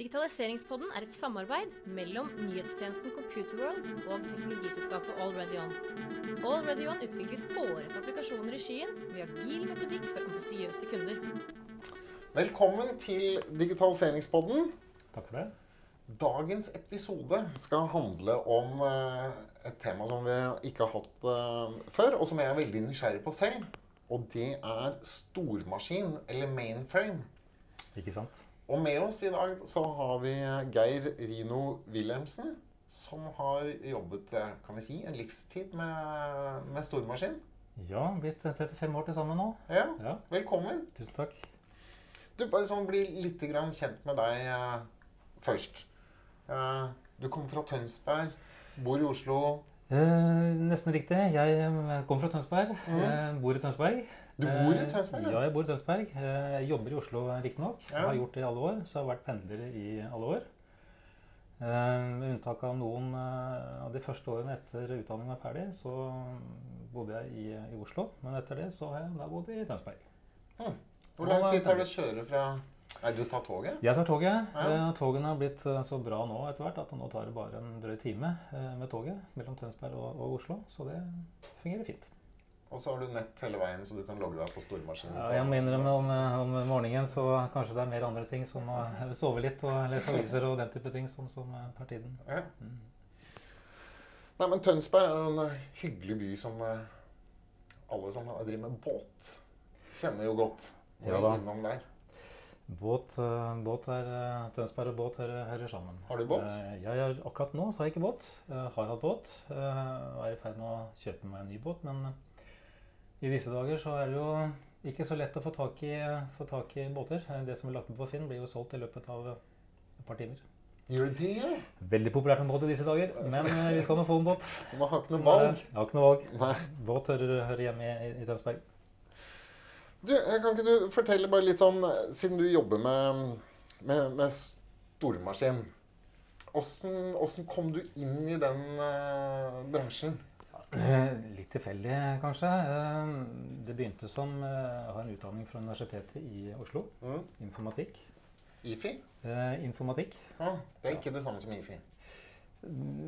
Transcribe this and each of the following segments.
Digitaliseringspodden er et samarbeid mellom nyhetstjenesten Computerworld og teknologiselskapet AlreadyOn. AlreadyOn utvikler hårete applikasjoner i skyen ved agil metodikk for ambisiøse kunder. Velkommen til Digitaliseringspodden. Takk for det. Dagens episode skal handle om eh, et tema som vi ikke har hatt eh, før, og som jeg er veldig nysgjerrig på selv. Og det er stormaskin, eller mainframe. Ikke sant? Og med oss i dag så har vi Geir Rino Wilhelmsen, som har jobbet eh, kan vi si, en livstid med, med stormaskin. Ja, blitt 35 år til sammen nå. Ja, Ja, velkommen. tusen takk. Du, bare sånn bli litt grann kjent med deg eh, først. Eh, du kommer fra Tønsberg, bor i Oslo. Eh, nesten riktig. Jeg eh, kommer fra Tønsberg. Mm. Eh, bor i Tønsberg. Du bor i Eh, Tønsberg, ja? Jeg bor i Tønsberg. Eh, jeg jobber i Oslo riktignok. Ja. Har gjort det i alle år. Så jeg har vært pendler i alle år. Eh, med unntak av noen eh, av de første årene etter utdanningen var ferdig, så bodde jeg i, i Oslo. Men etter det så har jeg da bodd i Tønsberg. Hvor lang tid tar det å kjøre fra Nei, du tar toget? Jeg tar toget. Ja. Eh, Togene har blitt eh, så bra nå etter hvert at nå tar det bare en drøy time eh, med toget mellom Tønsberg og, og Oslo. Så det fungerer fint. Og så har du nett hele veien, så du kan logge deg på stormaskinen. Ja, jeg må innrømme om, om morgenen så kanskje det er mer andre ting som å sove litt og lese aviser og den type ting som, som eh, tar tiden. Ja. Mm. Nei, men Tønsberg er en eh, hyggelig by som eh, alle som driver med båt, kjenner jo godt. Ja da. innom der. Båt, båt er, Tønsberg og båt hører, hører sammen. Har du båt? Jeg har, akkurat nå så har jeg ikke båt. Jeg har hatt båt. Jeg er i ferd med å kjøpe meg en ny båt. Men i disse dager så er det jo ikke så lett å få tak i, få tak i båter. Det som er lagt med på Finn, blir jo solgt i løpet av et par timer. Gjør det det? Veldig populært med båt i disse dager, men eh, vi skal nå få en båt. Man har ikke noe valg. Jeg har ikke noe valg. Nei. Båt hører, hører hjemme i, i Tønsberg. Du, eh, kan ikke du fortelle bare litt sånn, eh, siden du jobber med, med, med stormaskin, hvordan kom du inn i den uh, bransjen? Eh, Litt tilfeldig, kanskje. Eh, Det begynte som eh, Jeg har en utdanning fra Universitetet i Oslo. Mm. Informatikk. IFI? Eh, informatikk. Ja, det er ikke det samme som IFI.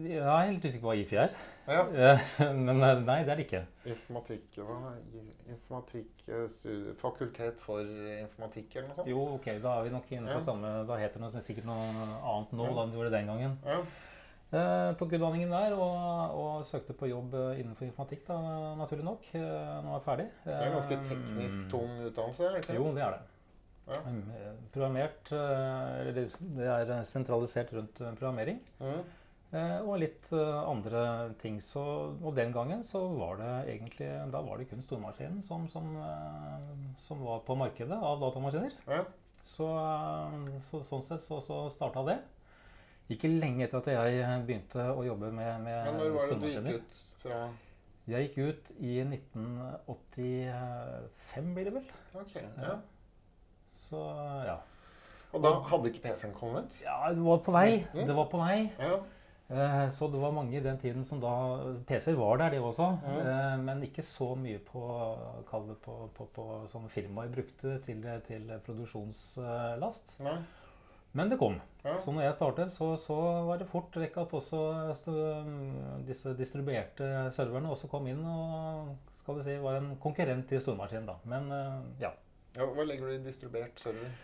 Jeg er helt usikker på hva IFI er. Ja, Eh, Men eh, nei, det er det ikke. informatikk, hva? Informatikk, eh, fakultet for informatikk eller noe sånt? Jo, ok, da er vi nok inne på Ja. samme Da heter det noe, sikkert noe annet nå da enn det gjorde den gangen. Ja. Eh, tok utdanningen der og, og søkte på jobb eh, innenfor informatikk, da, naturlig nok. Nå er jeg ferdig. Det er en ganske teknisk tung utdannelse, ikke? Jo, det er det. Ja. Mm, eh, Programmert eh, Eller det er sentralisert rundt eh, programmering. Mm. Eh, og litt eh, andre ting. Så, og den gangen så var det egentlig Da var det kun stormaskinen som, som, eh, som var på markedet av datamaskiner. Ja. Så, eh, så sånn sett så, så starta det. Ikke lenge etter at jeg begynte å jobbe med, med Men når var det du gikk ut fra Jeg gikk ut i 1985, blir det vel. Ok, ja. Så ja. Og da hadde ikke PC-en kommet? Ja, det var på vei. Nesten. Det var på vei. Ja. Eh, Så det var mange i den tiden som da PC-er var der, det også. Mm. eh, Men ikke så mye på, på, på, på som firmaer brukte til, til produksjonslast. Nei. Men det kom. Ja. Så når jeg startet, så, så var det fort vekk at også disse distribuerte serverne også kom inn og skal vi si, var en konkurrent til stormaskinen. da. Men ja. Ja, hva legger du i distribuert server?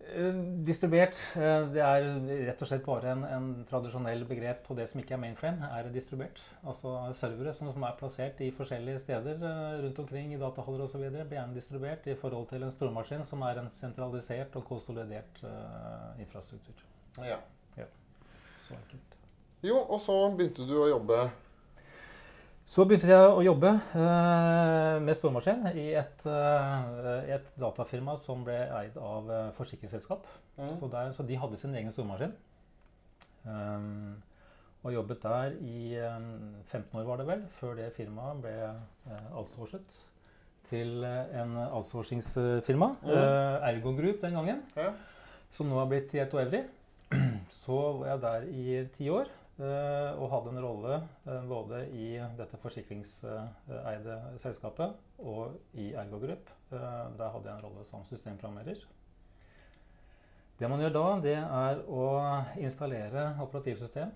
Eh, Distribuert, eh, det er rett og slett bare en, en tradisjonell begrep på det som ikke er mainframe, er distribuert. Altså servere som, som er plassert i forskjellige steder eh, rundt omkring i datahaller osv. blir gjerne distribuert i forhold til en stormaskin som er en sentralisert og konsolidert uh, infrastruktur. Ja. Så enkelt. Jo, og så begynte du å jobbe Så begynte jeg å jobbe eh, med stormaskin i et, eh, et datafirma som ble eid av eh, forsikringsselskap. mm. Så, der, så de hadde sin egen stormaskin. Um, og jobbet der i um, 15 år, var det vel, før det firmaet ble outsourcet til en outsourcingsfirma. mm. Ergo Group den gangen, Ja. som nå har blitt Tieto Evry. Så var jeg der i ti år. Uh, og hadde en rolle uh, både i dette forsikringseide selskapet og i Ergo Group. Uh, der hadde jeg en rolle som systemprogrammerer. Det man gjør da, det er å installere operativsystem.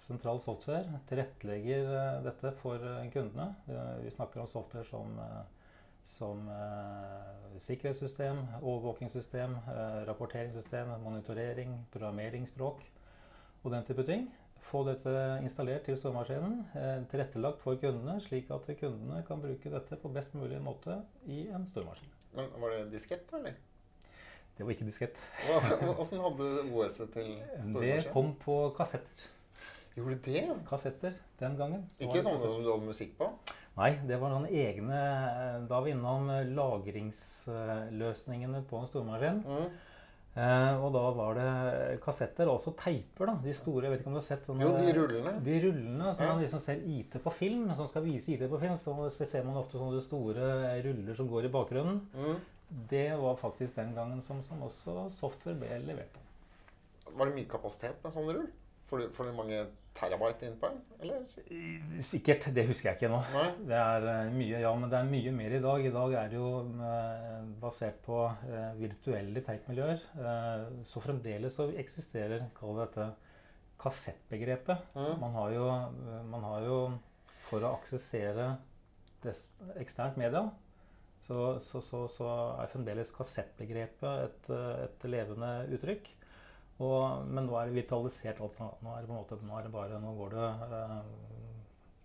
Sentral software tilrettelegger eh, dette for eh, kundene. Eh, Vi snakker om software som, eh, som eh, sikkerhetssystem, overvåkingssystem, eh, rapporteringssystem, monitorering, programmeringsspråk og den type ting. Få dette installert til stormaskinen, eh, tilrettelagt for kundene, slik at kundene kan bruke dette på best mulig måte i en stormaskin. Men var det diskett, eller? Det var ikke diskett. Åssen hadde OS-et til Det kom på kassetter. Gjorde det? Kassetter den gangen. Så Ikke sånne som du hadde musikk på? Nei, det var noen egne Da var vi innom eh, lagringsløsningene på en stormaskin. Mm. Eh, og da var det kassetter, og også teiper. da, De store. Jeg vet ikke om du har sett sånne Jo, de rullene. De rullene som Ja. man liksom ser IT på film, som skal vise IT på film, så ser man ofte sånne store ruller som går i bakgrunnen. Mm. Det var faktisk den gangen som, som også software ble levert på. Var det mye kapasitet med sånne rull? For, for mange terabyte inn på? Eller? Sikkert. Det husker jeg ikke nå. Nei? Det er eh, mye, ja, men det er mye mer i dag. I dag er det jo eh, basert på eh, virtuelle tape-miljøer. så fremdeles så eksisterer, kall det dette, kassettbegrepet. Mm. Man har jo, man har jo for å aksessere eksternt media, så, så, så, så er fremdeles kassettbegrepet et, et levende uttrykk. Og, men nå er det virtualisert alt sammen. Nå er det på en måte, nå er det bare, nå går det eh,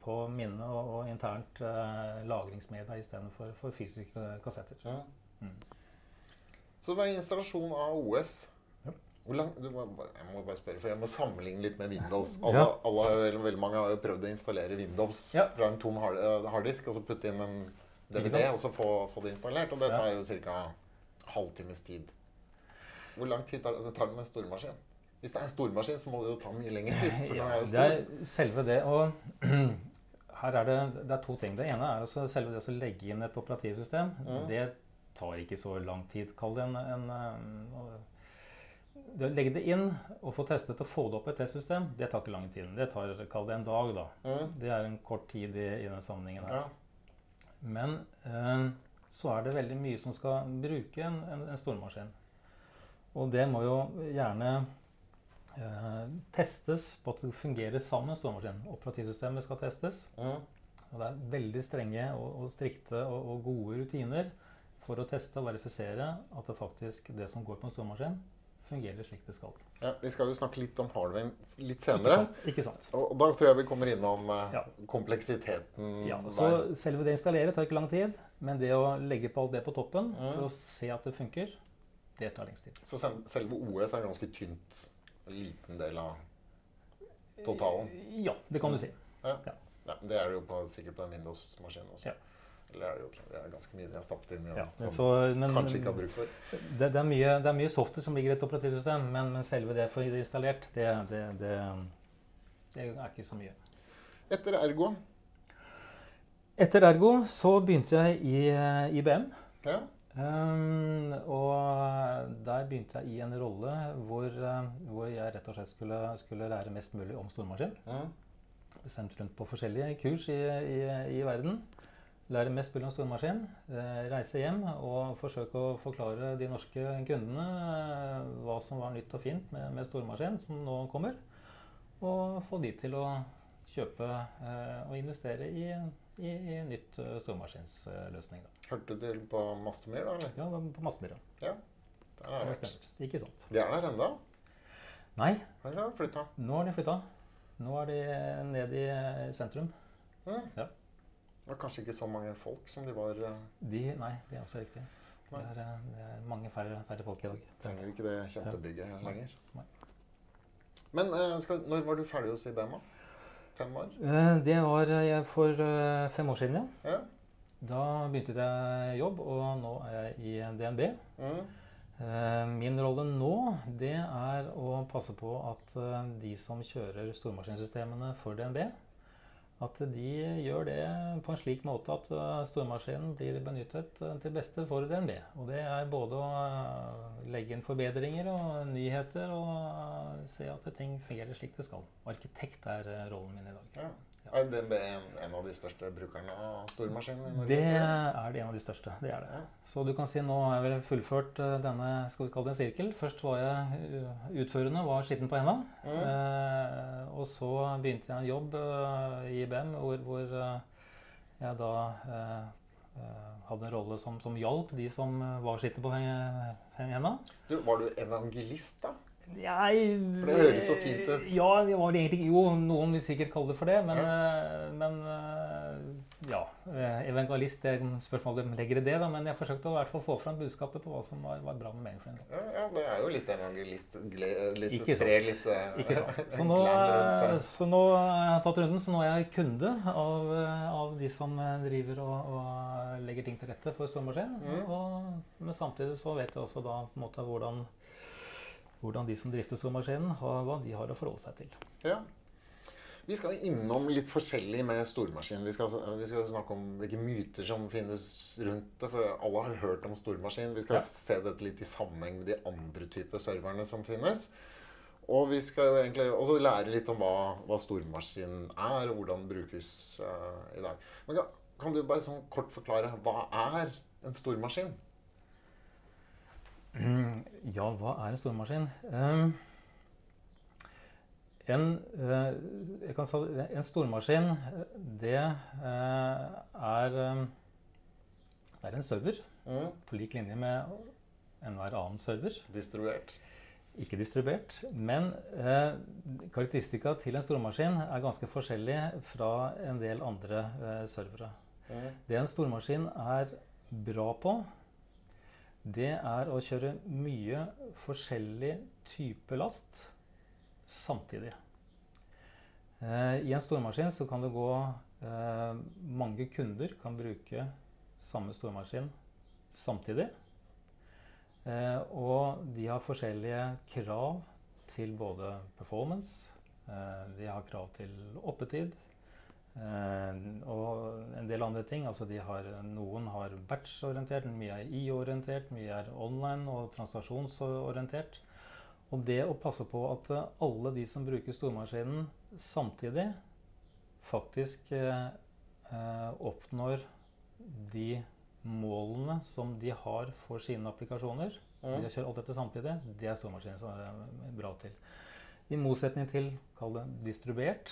på minne og, og internt eh, lagringsmedia istedenfor for fysiske kassetter. Ja. Mm. Så det var installasjon av OS. Ja. Lang, du må, jeg må bare spørre, for jeg må sammenligne litt med Windows. Alle, Ja. alle, har veldig mange har jo prøvd å installere Windows fra en tom hard, eh, harddisk, og så putte inn en DVD, og så få, få det installert. Og det tar jo ca. halvtimes tid. Hvor lang tid tar det tar det med en stormaskin? Hvis det er en stormaskin, så må det jo ta mye lengre tid. For den Ja, er jo det er selve det. Og her er det, det er to ting. Det ene er altså selve det å legge inn et operativsystem. Mm. Det tar ikke så lang tid. Kall det en, en eh, det å legge det inn og få testet og få det opp i et testsystem, det tar ikke lang tid. Det tar kall det en dag, da. Mm. Det er en kort tid i, i den sammenhengen her. Ja. Men eh, så er det veldig mye som skal bruke en, en, en stormaskin. Og det må jo gjerne eh, testes på at det fungerer sammen stormaskinen. Operativsystemet skal testes. Mm. Og det er veldig strenge og, og strikte og, og gode rutiner for å teste og verifisere at det faktisk det som går på en stormaskin, fungerer slik det skal. Ja, vi skal jo snakke litt om hardware litt Ikke senere. sant? Ikke sant? Og da tror jeg vi kommer innom eh, Ja. kompleksiteten Ja, der. så Selve det å installere tar ikke lang tid, men det å legge på alt det på toppen Mm. for å se at det funker, det tar lengst tid. Så selve OS er en ganske tynt, liten del av totalen. Ja, det kan du si. Ja, det er det jo på, sikkert på en Windows-maskin også. Ja. Eller er det jo. Det er ganske mye de har stappet inn i Ja, den, som så, men, kanskje ikke har bruk for. det, det, er mye, det er mye software som ligger i et operativsystem, men, men selve det for installert, det, det, det, det er ikke så mye. Etter Ergo Etter Ergo så begynte jeg i eh, IBM. ja. Um, og der begynte jeg i en rolle hvor, eh, hvor jeg rett og slett skulle, skulle lære mest mulig om stormaskin. Mm. Sendt rundt på forskjellige kurs i, i, i verden. Lære mest mulig om stormaskin. Eh, reise hjem og forsøke å forklare de norske kundene eh, hva som var nytt og fint med, med stormaskin som nå kommer. Og få de til å kjøpe eh, og investere i, i, i nytt uh, stormaskinsløsning. da. Hørte du til på Mastemyr, da? eller? Ja, på Mastemyr, ja. har Det jeg vært. stemmer. Ikke sant. De er der ennå? Nei, Eller har de flytta? nå har de flytta. Nå er de ned i sentrum. Mm. Ja. Det var kanskje ikke så mange folk som de var eh, De, nei, det er også riktig. Det er, eh, det er mange færre, færre folk i dag. Trenger ikke det kjempebygget ja. lenger. Nei. Men eh, skal, når var du ferdig hos IBM? Fem år? Det var jeg for fem år siden, ja. Ja. Da begynte jeg jobb, og nå er jeg i DNB. Mm. Eh, Min rolle nå det er å passe på at eh, de som kjører stormaskinsystemene for DNB, at de gjør det på en slik måte at eh, stormaskinen blir benyttet til beste for DNB. Og det er både å legge inn forbedringer og nyheter og se at ting fungerer slik det skal. Arkitekt er rollen min i dag. Ja. Er DNB en, en av de største brukerne av stormaskiner i Norge? Det er det en av de største. Det er det. Ja. Så du kan si nå har jeg vel fullført eh, denne skal vi kalle det en sirkel. Først var jeg eh, utførende, var skitten på henda. Mm. Eh, og så begynte jeg en jobb eh, i IBM hvor, hvor eh, jeg da eh, hadde en rolle som, som hjalp de som var skitne på hen- henda. Du, var du evangelist, da? Jeg, For det høres så fint ut. Ja, det var det egentlig Jo, noen vil sikkert kalle det for det, men, ja. men eh, ja. eh, Evangelist, det er et spørsmål om legger i det, da, men jeg forsøkte å hvert fall få fram budskapet på hva som var, var bra med mainframe. Ja, ja, det er jo litt evangelist. Litt Ikke sant. spre litt eh, Ikke sant. Så nå, så nå har jeg tatt runden, så nå er jeg kunde av, eh, av de som eh, driver og, og legger ting til rette for stormaskin. Mm. Og, men samtidig så vet jeg også da på en måte hvordan, hvordan de som drifter stormaskinen, har, hva de har å forholde seg til. Ja. Vi skal innom litt forskjellig med stormaskin. Vi skal, vi skal snakke om hvilke myter som finnes rundt det. For alle har hørt om stormaskin. Vi skal Ja. se dette litt i sammenheng med de andre typer serverne som finnes. Og vi skal jo egentlig også lære litt om hva, hva stormaskin er, og hvordan den brukes uh, i dag. Men kan, kan du bare sånn kort forklare hva er en stormaskin? Ja, hva er en stormaskin? Um, en, eh, si, en stormaskin, eh, det eh, er um, Det er en server Mm. på lik linje med enhver annen server. Distribuert. Ikke distribuert. Men eh, karakteristika til en stormaskin er ganske forskjellig fra en del andre eh, servere. Mm. Det en stormaskin er bra på, det er å kjøre mye forskjellig type last samtidig. Eh, I en stormaskin så kan det gå eh, Mange kunder kan bruke samme stormaskin samtidig. Eh, og de har forskjellige krav til både performance, de har krav til oppetid, og en del andre ting. altså de har, Noen har batch-orientert, mye er I-orientert, mye er online og transaksjonsorientert. Og det å passe på at eh, alle de som bruker stormaskinen samtidig, faktisk eh, eh, oppnår de målene som de har for sine applikasjoner. Mm. De kjører alt dette samtidig. Det er stormaskinen som er bra til. I motsetning til kall det distribuert,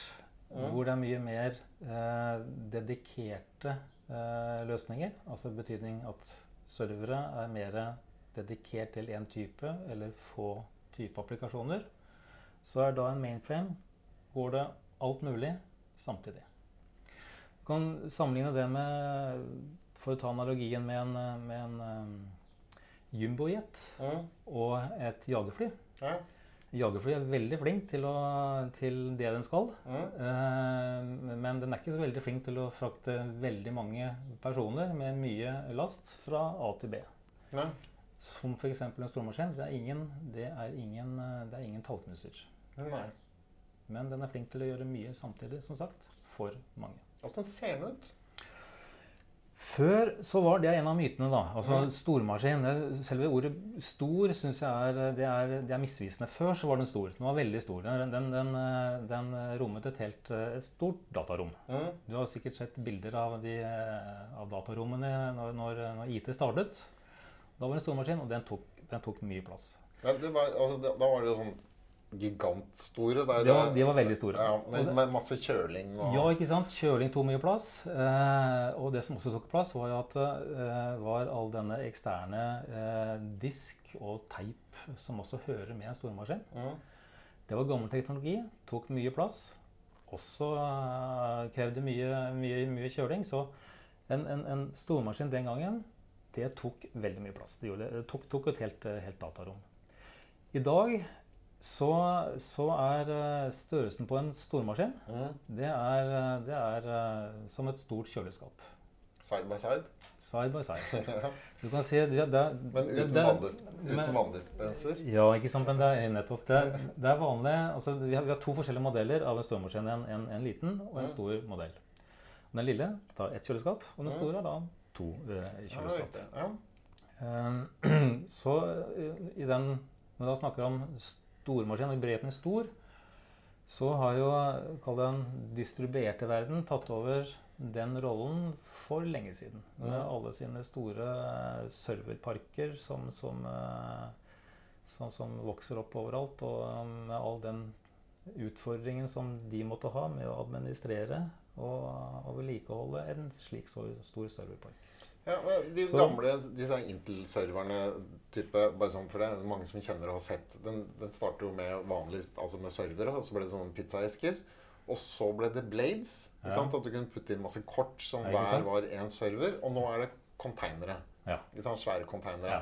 Mm. hvor det er mye mer eh, dedikerte eh, løsninger. Altså betydning at servere er mer dedikert til én type eller få type applikasjoner. Så er da en mainframe går det alt mulig samtidig. Du kan sammenligne det med For å ta analogien med en, med en um, jumbojet Mm. og et jagerfly. Ja. Jagerfly er veldig flink til, å, til det den skal. Mm. Eh, men den er ikke så veldig flink til å frakte veldig mange personer med mye last fra A til B. Nei. Som f.eks. en stormaskin. Det er ingen, det er ingen, eh, det er ingen tallknuser. Nei. Men den er flink til å gjøre mye samtidig, som sagt, for mange. Åssen ser den ut? Før så var det en av mytene, da. Altså stormaskin. Selve ordet stor syns jeg er det, er det er misvisende. Før så var den stor. Den var veldig stor. Den, den, den, den rommet et helt et stort datarom. Mm. Du har sikkert sett bilder av, de, av datarommene når, når, når IT startet. Da var det en stormaskin, og den tok, den tok mye plass. Men det var, altså, da var det sånn gigantstore. Der, De var, de var veldig store. Ja, med, med masse kjøling og Ja, ikke sant? Kjøling tok mye plass. Eh, og det som også tok plass, var jo at eh, var all denne eksterne eh, disk og teip som også hører med en stormaskin. mm. Det var gammel teknologi, tok mye plass. Også eh, krevde mye, mye, mye kjøling. Så en, en, en stormaskin den gangen, det tok veldig mye plass. Det, gjorde, det. det tok, tok et helt, eh, helt datarom. I dag så, så er eh, størrelsen på en stormaskin Mm. det er, eh, det er eh, som et stort kjøleskap. Side by side. Side by side. Du kan si det, det, Men uten, vanndis uten vanndispenser. Ja, ikke sant, men det er nettopp det. Det er vanlig, altså vi har, vi har to forskjellige modeller av en stormaskin. En, en, en liten og en Ja. stor modell. Den lille tar ett kjøleskap, og den store har da to eh, Ja, kjøleskap. Ja, ja. Eh, så i den, når vi da snakker om stormaskin, og er stor, så har jo den distribuerte verden tatt over den rollen for lenge siden. Med alle sine store eh, serverparker som, som, eh, som, som vokser opp overalt, og eh, med all den utfordringen som de måtte ha med å administrere og, og vedlikeholde en slik stor serverpark. Ja, De Så- gamle disse Intel-serverne type, bare sånn for det mange som kjenner og har sett Den, den starter jo med vanlig, altså med servere, og så ble det sånne pizzaesker. Og så ble det blades. Ja. At du kunne putte inn masse kort som Ja, hver var én server. Og nå er det containere. Ja. Ikke sant? Svære containere. Ja.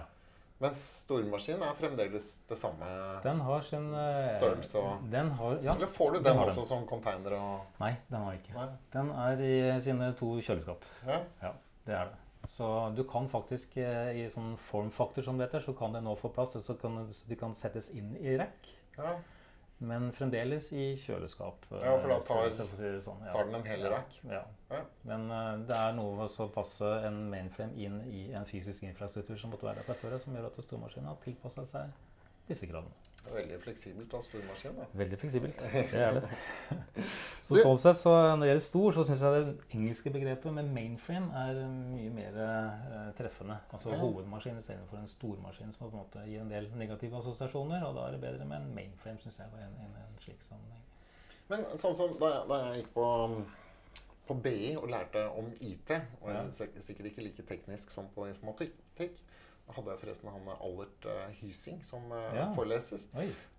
Mens stormaskinen er fremdeles det samme. Den har sin eh, Størrelse og- Den har, ja, Eller får du den den også også som container og Nei, den har jeg ikke. Nei? Den er i sine to kjøleskap. Ja. Ja, det er det. Så du kan faktisk eh, i sånn formfaktor som det heter, så kan det nå få plass, så, kan, så de kan settes inn i rekk. ja. Men fremdeles i kjøleskap. eh, Ja, for da tar- si sånn, ja. tar den en hel rekk. Ja. Ja. Men uh, det er noe med å passe en mainframe inn i en fysisk infrastruktur som måtte være der fra før, som gjør at stormaskinen har tilpasset seg disse kravene. Veldig fleksibelt av stormaskin. da. Veldig fleksibelt. Det er det. Så Du- sånn sett, så når det gjelder stor, så syns jeg det engelske begrepet med mainframe er mye mer eh, treffende. Altså Ja. hovedmaskin istedenfor en stormaskin som på en måte gir en del negative assosiasjoner. Og da er det bedre med en mainframe, syns jeg, var en, i en slik sammenheng. Men sånn som da jeg, da jeg gikk på, på BI og lærte om IT, og Ja. sik- sikkert ikke like teknisk som på informatikk, hadde jeg forresten han Allert uh, Hysing som uh, Ja. foreleser.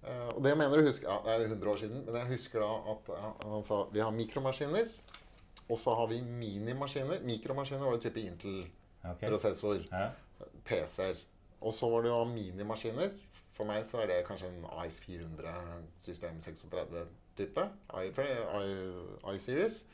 Eh, og det mener du husker, ja, det er 100 år siden, men jeg husker da at eh, han sa vi har mikromaskiner, og så har vi minimaskiner. Mikromaskiner var jo type. Intel-prosessor, Ja. PC-er. Og så var det jo minimaskiner. For meg så er det kanskje en AIS 400 system 36-type. I-series.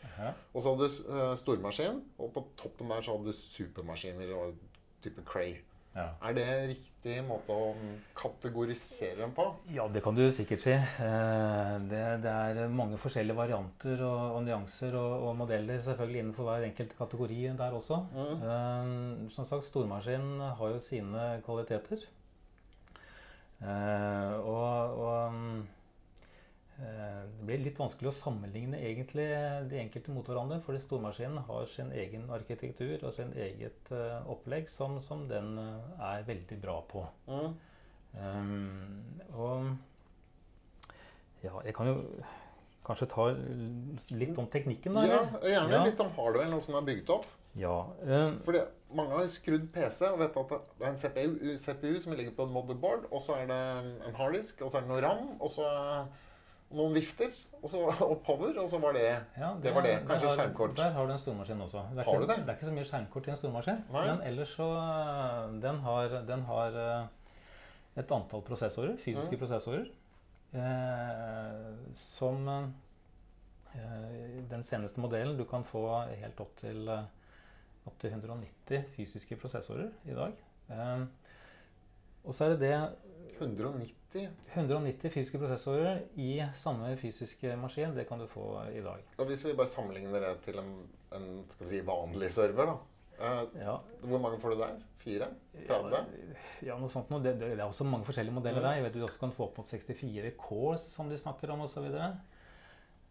Og så hadde du uh, stormaskin, og på toppen der så hadde du supermaskiner og type Cray. Ja. Er det en riktig måte å mm, kategorisere dem på? Ja, det kan du sikkert si. Eh, Det, det er mange forskjellige varianter og, og nyanser og, og modeller selvfølgelig innenfor hver enkelt kategori der også. Mm. Eh, Som sagt, stormaskin har jo sine kvaliteter. Eh, og og mm, det blir litt vanskelig å sammenligne egentlig de enkelte mot hverandre, fordi stormaskinen har sin egen arkitektur og sin eget eh, opplegg som, som den eh, er veldig bra på. Mm. Um, og ja, jeg kan jo kanskje ta litt om teknikken, da? Ja, gjerne Ja. litt om hardwaren, noe den er bygd opp. Ja. um, Fordi mange har skrudd PC og vet at det er en CPU, CPU som ligger på en motherboard, og så er det en harddisk, og så er det noe RAM, og så noen vifter, og så og power, og så var det ja, Det var det. Kanskje et skjermkort. Der har du en stormaskin også. Det er, Har ikke, du det? det er ikke så mye skjermkort i en stormaskin, Nei. men ellers så uh, Den har, den har uh, et antall prosessorer, fysiske Mm. prosessorer, eh, som eh, Den seneste modellen du kan få helt opp til opp til 190 fysiske prosessorer i dag. Eh, og så er det det 190. 190 fysiske prosessorer i samme fysiske maskin. Det kan du få i dag. Og hvis vi bare sammenligner det til en, en si, vanlig server, da. Eh, Ja, hvor mange får du der? Fire? 30? ja noe sånt noe. Det, det, er også mange forskjellige modeller Mm. der. Jeg vet Du også kan få opp mot 64 cores, som de snakker om osv.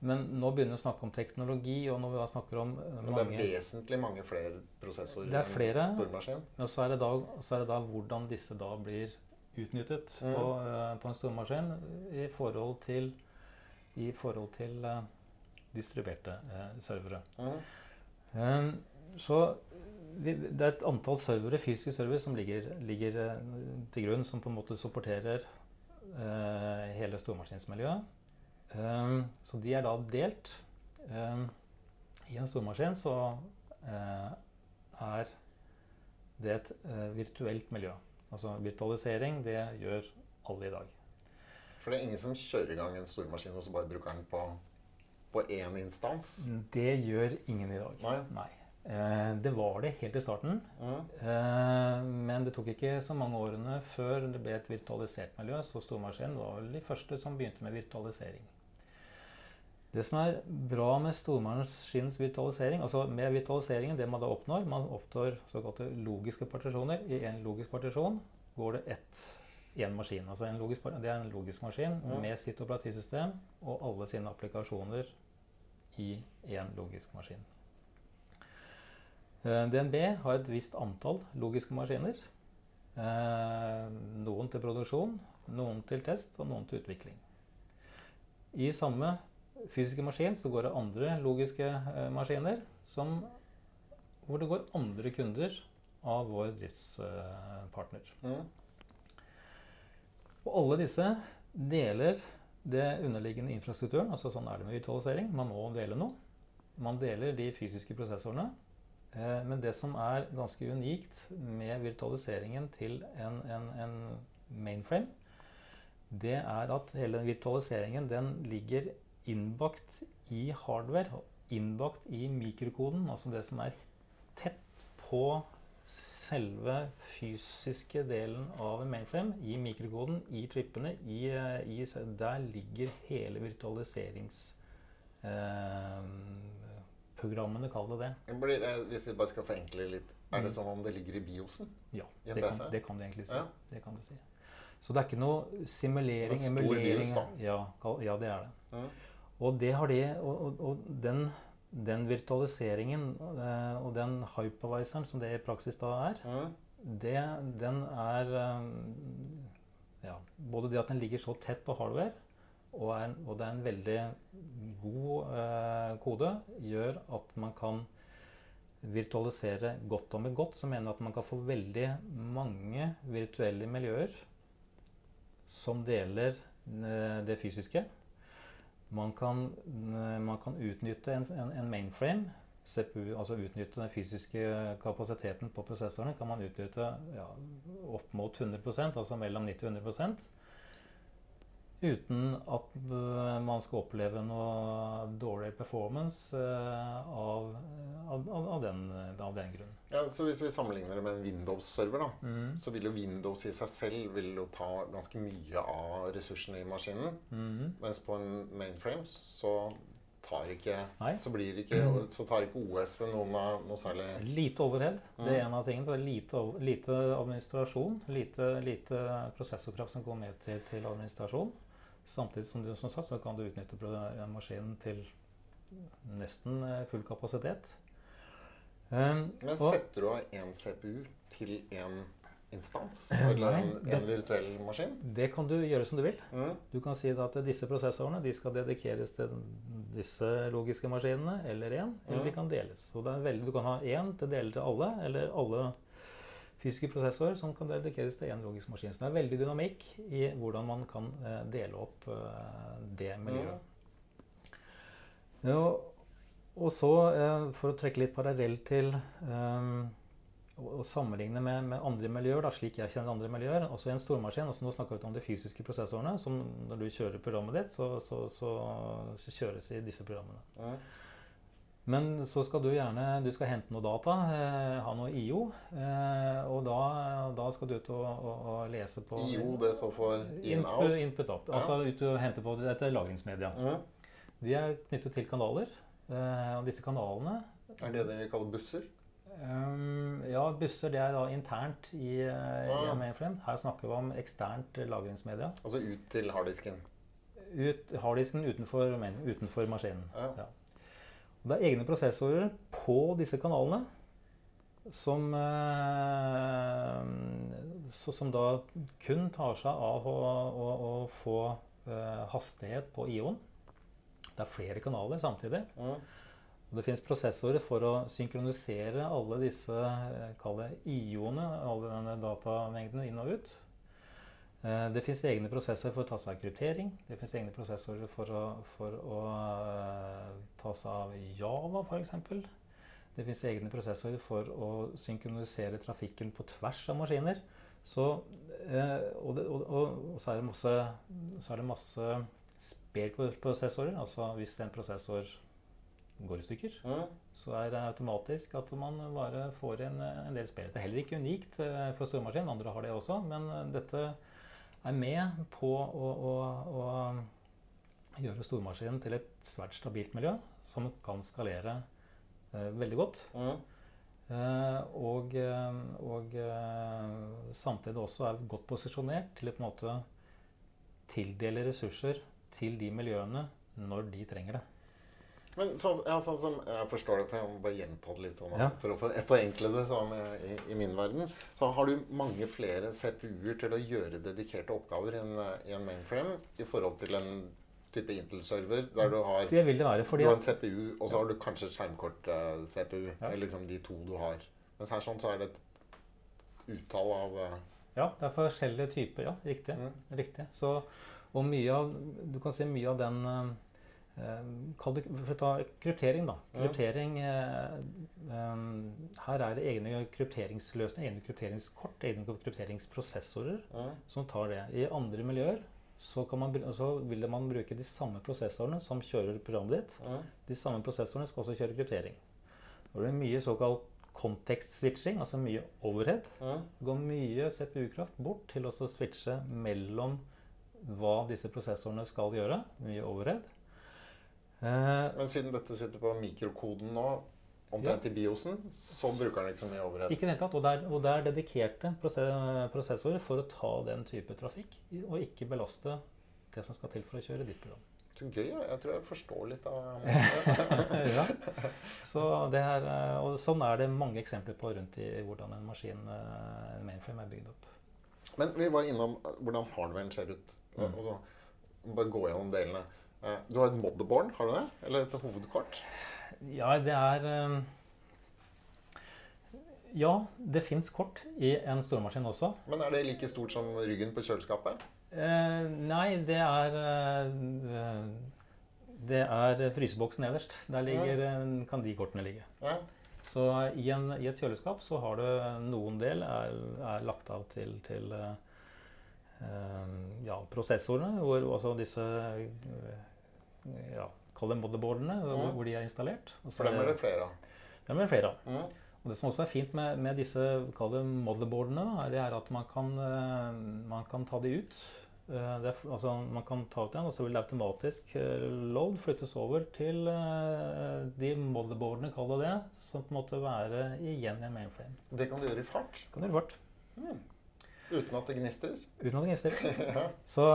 Men nå begynner vi å snakke om teknologi, og når vi da snakker om mange... Men det er vesentlig mange flere prosessorer Det er flere. enn stormaskin. Men så er, det da, så er det da hvordan disse da blir utnyttet Mm. på, eh, på en stormaskin i forhold til, i forhold til eh, distribuerte eh, servere. Mm. Um, så vi, det er et antall servere, fysiske servere som ligger, ligger til grunn, som på en måte supporterer Uh, hele stormaskinsmiljøet. Um, så de er da delt. Um, I en stormaskin så er det et virtuelt miljø. Altså virtualisering, det gjør alle i dag. For det er ingen som kjører i gang en stormaskin og så bare bruker den på, på én instans. Det gjør ingen i dag. Nei. Eh, det var det helt i starten. Mm. Eh, men det tok ikke så mange årene før det ble et virtualisert miljø, så stormaskinen var vel de første som begynte med virtualisering. Det som er bra med stormaskinens virtualisering, altså med virtualiseringen, det man da oppnår Man oppnår såkalte logiske partisjoner. I en logisk partisjon går det ett én maskin. Altså en logisk, det er en logisk maskin Ja. med sitt operativsystem og alle sine applikasjoner i én logisk maskin. Eh, DNB har et visst antall logiske maskiner. Eh, Noen til produksjon, noen til test og noen til utvikling. I samme fysiske maskin så går det andre logiske eh, maskiner som, hvor det går andre kunder av vår driftspartner. Mm. Og alle disse deler det underliggende infrastrukturen. altså Sånn er det med virtualisering. Man må dele noe. Man deler de fysiske prosessorene. Eh, Men det som er ganske unikt med virtualiseringen til en, en, en mainframe, det er at hele den virtualiseringen den ligger innbakt i hardware. Innbakt i mikrokoden, altså det som er tett på selve fysiske delen av en mainframe, i mikrokoden, i trippene, i, eh, i, der ligger hele virtualiseringsprogrammene, kall det det. Det Blir, hvis vi bare skal forenkle litt, er Mm. det som om det ligger i biosen? Ja, det kan, det kan du egentlig si. Ja. Det kan du si. Så det er ikke noe simulering, emulering. Ja, ja, det er det. Mm. Og det har de, og, og, den, den virtualiseringen eh, og den hypervisoren som det i praksis da er, Mm. det, den er eh, ja, Både det at den ligger så tett på hardware, og, er, og det er en veldig god eh, kode, gjør at man kan virtualisere godt og med godt. Så mener jeg at man kan få veldig mange virtuelle miljøer som deler eh, det fysiske. Man kan, eh, man kan utnytte en, en, en mainframe, CPU, altså utnytte den fysiske kapasiteten på prosessorene, kan man utnytte ja, opp mot 100% altså mellom 90 og 100 uten at eh, man skal oppleve noe dårlig performance eh, av, av, av, den, av den grunn. Ja, så hvis vi sammenligner det med en Windows-server, Mm. så vil jo Windows i seg selv vil jo ta ganske mye av ressursene i maskinen. Mm. Mens på en mainframe så tar ikke, så blir ikke, så tar ikke OS-et noen av noe særlig Lite overhead. Det er Mm. en av tingene. Så er lite, lite administrasjon. Lite, lite prosessorkraft som går med til, til administrasjon. Samtidig som du som sagt, så kan du utnytte maskinen til nesten eh, full kapasitet. Um, Men setter du av én CPU til én instans? Eh, Eller en, det- en virtuell maskin? det kan du gjøre som du vil. Mm. Du kan si at disse prosessorene de skal dedikeres til disse logiske maskinene, eller én, eller de Mm. kan deles. Så det veldig, du kan ha én til deler til alle, eller alle fysiske prosessorer som kan dedikeres til én logisk maskin. Så det er veldig dynamikk i hvordan man kan eh, dele opp eh, det miljøet. Ja, og så, eh, for å trekke litt parallell til um, å sammenligne med, med andre miljøer, da, slik jeg kjenner andre miljøer. Også i en stormaskin. altså Nå snakker vi om de fysiske prosessorene. som Når du kjører programmet ditt, så, så, så, så kjøres i disse programmene. Mm. Men så skal du gjerne du skal hente noe data, eh, ha noe IO. Eh, og da, da skal du ut og, og, og lese på IO, det står for in-out. input up. Ja. Altså ut og hente på dette lagringsmedia. Mm. De er knyttet til kanaler. eh, og disse kanalene Er det det vi kaller busser? Um, ja, busser det er da internt i, ah. i mainframe. Her snakker vi om eksternt eh, lagringsmedia. Altså ut til harddisken. Ut, harddisken utenfor, utenfor maskinen. Ja. Ja. Det er egne prosessorer på disse kanalene som, eh, så, som da kun tar seg av å, å, å få eh, hastighet på IO-en. Det er flere kanaler samtidig. Mm. Og det finnes prosessorer for å synkronisere alle disse eh, IO-ene, alle denne datamengdene inn og ut. Eh, Det finnes egne prosessorer for å ta seg av kryptering. Det finnes egne prosessorer for å, for å eh, ta seg av Java, f.eks. Det finnes egne prosessorer for å synkronisere trafikken på tvers av maskiner. Så, eh, og, det, og, og, og så er det masse, så det masse spare-prosessorer. Altså hvis en prosessor går i stykker, Mm. så er det automatisk at man bare får en, en del spel. Det er heller ikke unikt for stormaskin, andre har det også, men dette er med på å, å, å gjøre stormaskinen til et svært stabilt miljø som kan skalere eh, veldig godt. Mm. Eh, og, eh, og eh, samtidig også er godt posisjonert til å på en måte tildele ressurser til de miljøene når de trenger det. Men sånn, ja, sånn som jeg forstår det, for jeg må bare gjenta det litt sånn, Ja. for å for- forenkle det sånn i, i min verden, så har du mange flere CPU-er til å gjøre dedikerte oppgaver i en, i en mainframe i forhold til en type Intel-server der du har, Det det være. du har en CPU, og så har du kanskje et skjermkort-CPU. Ja. Eller liksom de to du har. Mens her sånn så er det et uttall av uh, Ja, det er forskjellige typer. Ja, riktig. Mm. riktig. Så, og mye av Du kan si mye av den eh, eh, Kall det For å ta kryptering, da. Kryptering eh, eh, Her er det egne krypteringsløsninger, egne krypteringskort, egne krypteringsprosessorer som tar det. I andre miljøer så, kan man, så vil man bruke de samme prosessorene som kjører programmet ditt. Ja. De samme prosessorene skal også kjøre kryptering. Da blir det mye såkalt context-switching, altså mye overhead. Ja. Det går mye CPU-kraft bort til å switche mellom hva disse prosessorene skal gjøre. Mye overhead. Eh, Men siden dette sitter på mikrokoden nå, omtrent i biosen, så bruker den ikke så mye overhead. ikke i det hele tatt. Og det er, og det er dedikerte prosessorer for å ta den type trafikk, og ikke belaste det som skal til for å kjøre ditt program. Så gøy. Jeg tror jeg forstår litt av ja. Så det er, eh, og sånn er det mange eksempler på rundt i hvordan en maskin, eh, en mainframe, er bygd opp. Men vi var innom hvordan hardwaren ser ut. Mm. Altså, bare gå gjennom delene. Eh, Du har et motherboard, har du det? Eller et hovedkort? Ja, det er eh, Ja, det fins kort i en stormaskin også. Men er det like stort som ryggen på kjøleskapet? Eh, nei, det er eh, Det er fryseboksen nederst. Der ligger, ja. kan de kortene ligge. Ja. Så i, en, i et kjøleskap så har du noen del er, er lagt av til, til ja, prosessorene, hvor også disse ja, Kall det motherboardene, hvor, hvor de er installert. For dem er det flere av. dem er det flere av. Mm. Og det som også er fint med, med disse kall det motherboardene, da, det er at man kan, eh, man kan ta de ut. Eh, det altså, man kan ta ut en, og så vil det automatisk eh, load flyttes over til de motherboardene, kall det det, som på en måte være igjen i en mainframe. Det kan du gjøre i fart. Kan du gjøre fort. Uten at det gnistrer. Uten at det gnistrer. Så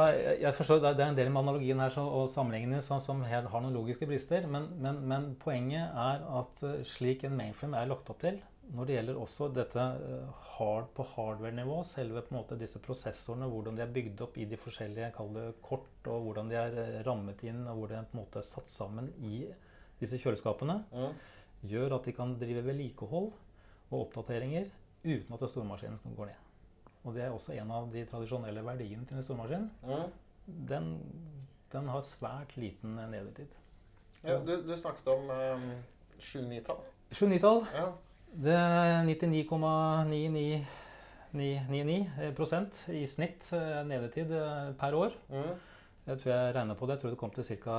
jeg, forstår, det er- en del med analogien her og sammenhengene som, som har noen logiske brister, men, men, men poenget er at eh, slik en mainframe er lagt opp til, når det gjelder også dette eh, hard på hardware-nivå, selve på en måte disse prosessorene, hvordan de er bygd opp i de forskjellige kalde kort, og hvordan de er eh, rammet inn, og hvor de på en måte er satt sammen i disse kjøleskapene, Mm. gjør at de kan drive vedlikehold og oppdateringer uten at stormaskinen går ned. Og det er også en av de tradisjonelle verdiene til en stormaskin. Mm. Den, den har svært liten nedetid. Ja, du, du snakket om um, 7-9-tall. 7-9-tall, Ja. det er 99,9999 prosent i snitt eh, nedetid eh, per år. Mm. Jeg tror jeg regner på det. Jeg tror det kom til ca.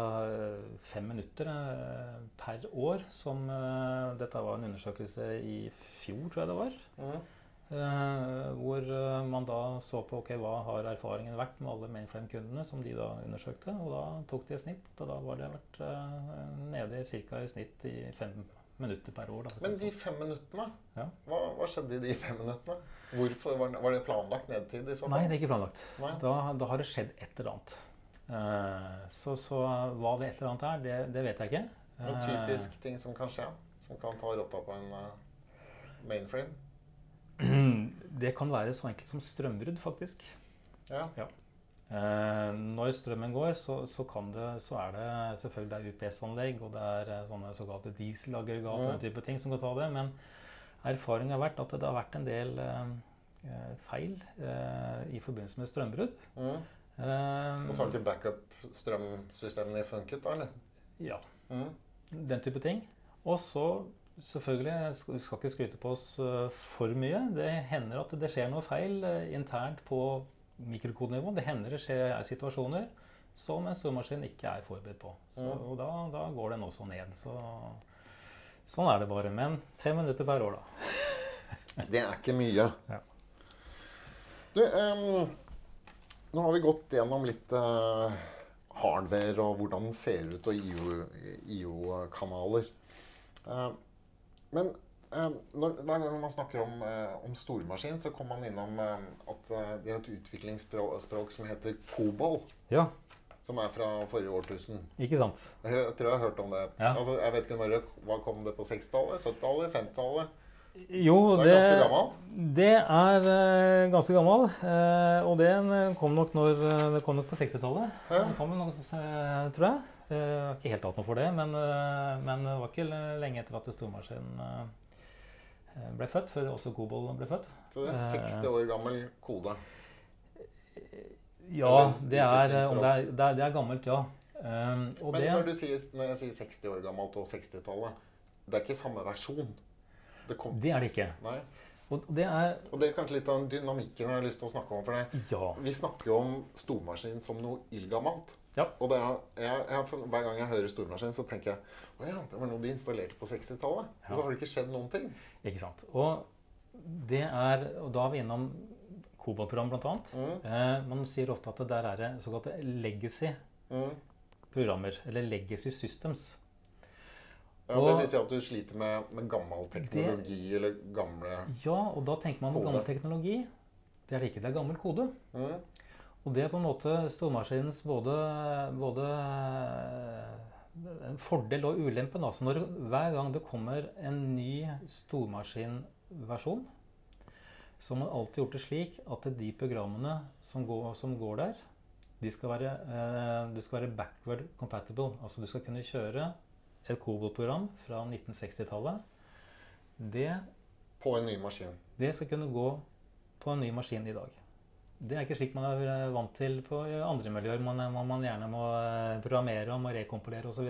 fem minutter eh, per år. Som eh, Dette var en undersøkelse i fjor, tror jeg det var. Mm. Eh, hvor eh, man da så på ok, hva har erfaringen vært med alle mainframe-kundene som de da undersøkte. Og da tok de et snitt, og da var det vært eh, nede i ca. i snitt i fem minutter per år. Da, Men de fem minuttene, Ja. hva, hva skjedde i de fem minuttene? Hvorfor Var, var det planlagt nedtid i så sånn. fall? Nei, det er ikke planlagt. Da, da har det skjedd et eller annet. Så, så hva det et eller annet er, det, det vet jeg ikke. En typisk ting som kan skje, som kan ta rotta på en mainframe. Det kan være så enkelt som strømbrudd, faktisk. Ja. Eh, når strømmen går, så, så, kan det, så er det selvfølgelig det er UPS-anlegg og det er eh, sånne såkalte dieselaggregat og Ja. den type ting som kan ta det. Men erfaringen har vært at det har vært en del eh, eh, feil eh, i forbindelse med strømbrudd. Mm. Eh, Og så har ikke backup-strømsystemene funket, da, eller? ja, Mm. den type ting. Og så selvfølgelig, jeg skal- vi skal ikke skryte på oss eh, for mye. Det hender at det skjer noe feil eh, internt på mikrokodenivå. Det hender det skjer situasjoner som en stormaskin ikke er forberedt på. Så, Ja. og da, da går den også ned. Så, sånn er det bare. Men fem minutter per år, da. Det er ikke mye. Ja. Du, um, nå har vi gått gjennom litt uh, hardware og hvordan den ser ut, og IO-kanaler. Eh, men eh, når, hver gang man snakker om, eh, om stormaskin, så kommer man innom eh, at eh, de har et utviklingsspråk som heter COBOL. Ja, Som er fra forrige årtusen. ikke sant? Jeg, jeg tror jeg har hørt om det. Ja. Altså, jeg vet ikke når det, Hva kom det på 60-tallet? 70-tallet? 50-tallet? Jo, Det det, er ganske gammel. det er uh, ganske gammel. Uh, og det kom nok når eh, Det kom nok på 60-tallet. Ja. Det kom nok, eh, tror jeg. Eh, Jeg har ikke helt hatt noe for det, men, eh, men det var ikke lenge etter at stormaskinen eh, ble født, før også Gobol ble født. Så det er Eh. 60 år gammel kode. Ja, det er, om det er, det er, gammelt, ja. Um, og Men når, du sier, når jeg sier 60 år gammelt og 60-tallet, det er ikke samme versjon. Det det er det ikke. nei. Og det er Og det er kanskje litt av dynamikken jeg har lyst til å snakke om. for det. Ja. Vi snakker jo om stormaskin som noe ildgammelt. Ja. Og det er, jeg, jeg, hver gang jeg hører stormaskin, så tenker jeg å ja, det var noe de installerte på 60-tallet. Og så har det ikke skjedd noen ting. Ikke sant. Og det er Og da er vi innom Koba-program, annet. Mm, Eh, man sier ofte at det der er det såkalte legacy-programmer. mm. Eller legacy systems. Ja, det vil si at du sliter med, med gammel teknologi eller gamle Ja, og da tenker man på gammel teknologi. Det er det ikke. Det er gammel kode. mm, Og det er på en måte stormaskinens både, både en fordel og ulempe. Altså når, hver gang det kommer en ny stormaskinversjon, så har man alltid gjort det slik at de programmene som går, som går der, de skal være, eh, det skal være backward compatible. Altså du skal kunne kjøre et Cobol-program fra 1960-tallet. Det på en ny maskin. det skal kunne gå på en ny maskin i dag. Det er ikke slik man er eh, vant til på andre miljøer, man, man, man gjerne må eh, programmere og rekompilere osv.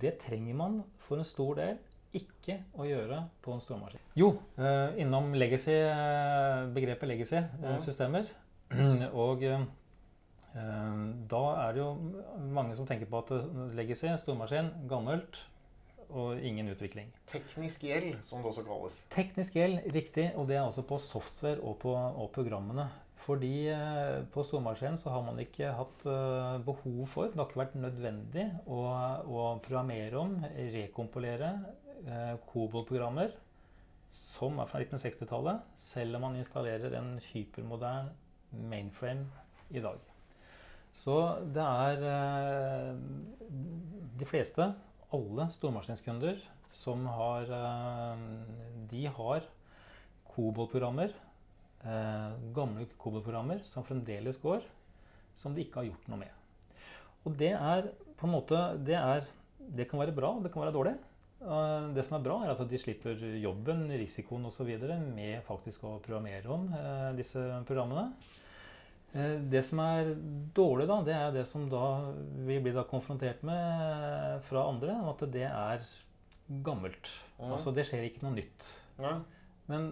Det trenger man for en stor del ikke å gjøre på en stormaskin. Jo, eh, innom legacy, eh, begrepet legacy-systemer. Og eh, eh, da er det jo mange som tenker på at eh, legacy, stormaskin, gammelt og ingen utvikling. Teknisk gjeld, som det også kalles. Teknisk gjeld, riktig, og det er altså på software og på og programmene. Fordi eh, på stormaskinen så har man ikke hatt eh, behov for, det har ikke vært nødvendig å, å programmere om, rekompilere eh, Cobol-programmer som er fra 1960-tallet, selv om man installerer en hypermodern mainframe i dag. Så det er eh, de fleste, alle stormaskinskunder, som har eh, De har Cobol-programmer, eh, gamle Cobol-programmer som fremdeles går, som de ikke har gjort noe med. Og det er på en måte Det, er, det kan være bra, og det kan være dårlig. Eh, Det som er bra, er at de slipper jobben, risikoen osv. med faktisk å programmere om eh, disse programmene. Eh, Det som er dårlig, da, det er det som da vi blir da konfrontert med eh, fra andre, at det er gammelt. Mhm. Altså det skjer ikke noe nytt. Ja. Men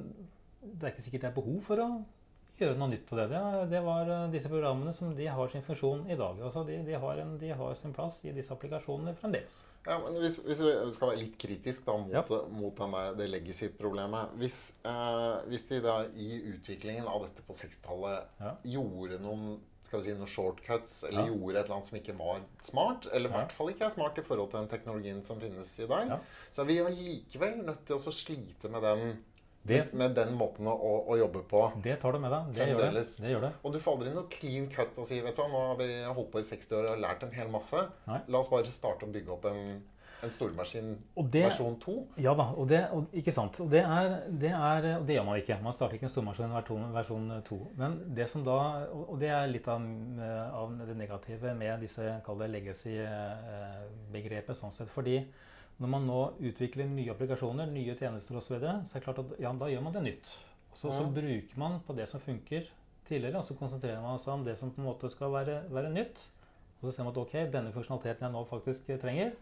det er ikke sikkert det er behov for å gjøre noe nytt på det. Det, var eh, disse programmene som de har sin funksjon i dag. Altså de, de, har en, de har sin plass i disse applikasjonene fremdeles. Ja, men hvis, hvis vi skal være litt kritisk da, mot, Ja. mot der, det legacy-problemet hvis, eh, hvis de da i utviklingen av dette på 60-tallet Ja. gjorde noen skal vi si, noen shortcuts, eller Ja. gjorde et eller annet som ikke var smart, eller i hvert fall ikke er smart i forhold til den teknologien som finnes i dag, så er vi jo likevel nødt til å slite med den, Det, med den måten å, å jobbe på. det tar du med deg. Det gjør det. Det, gjør det. Og du får aldri noe clean cut og si vet du hva, nå har vi holdt på i 60 år og lært en hel masse. Nei. La oss bare starte å bygge opp en, en stormaskin det, versjon 2. Ja da, og det, og, ikke sant. Og det, er, det er, og det gjør man ikke. Man starter ikke en stormaskin versjon, versjon 2. Men det som da, og det er litt av, eh, av det negative med disse legacy-begrepet. sånn sett, fordi når man nå utvikler nye applikasjoner, nye tjenester osv., så, videre, så er det klart at ja, da gjør man det nytt. Så, ja. så bruker man på det som funker tidligere, og så konsentrerer man seg om det som på en måte skal være, være nytt. Og så ser man at ok, denne funksjonaliteten jeg nå faktisk trenger,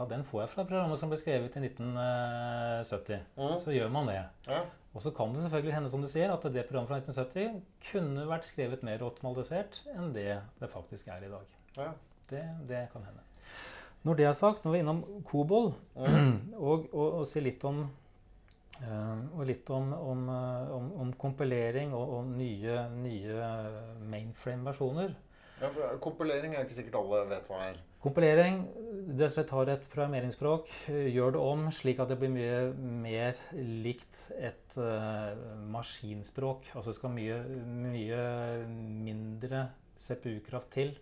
ja, den får jeg fra programmet som ble skrevet i 1970. Ja. Så gjør man det. Ja. Og så kan det selvfølgelig hende som du sier, at det programmet fra 1970 kunne vært skrevet mer optimalisert enn det det faktisk er i dag. Ja. Det, det kan hende. Når det er sagt, når vi er innom Cobol, Mm. og, og, og si litt om eh, og litt om, om, eh, om, om kompilering og, og nye, nye mainframe-versjoner, Ja, for kompilering er ikke sikkert alle vet hva er. Kompilering det tar et programmeringsspråk, eh, gjør det om slik at det blir mye mer likt et uh, maskinspråk. Altså det skal mye, mye mindre CPU-kraft til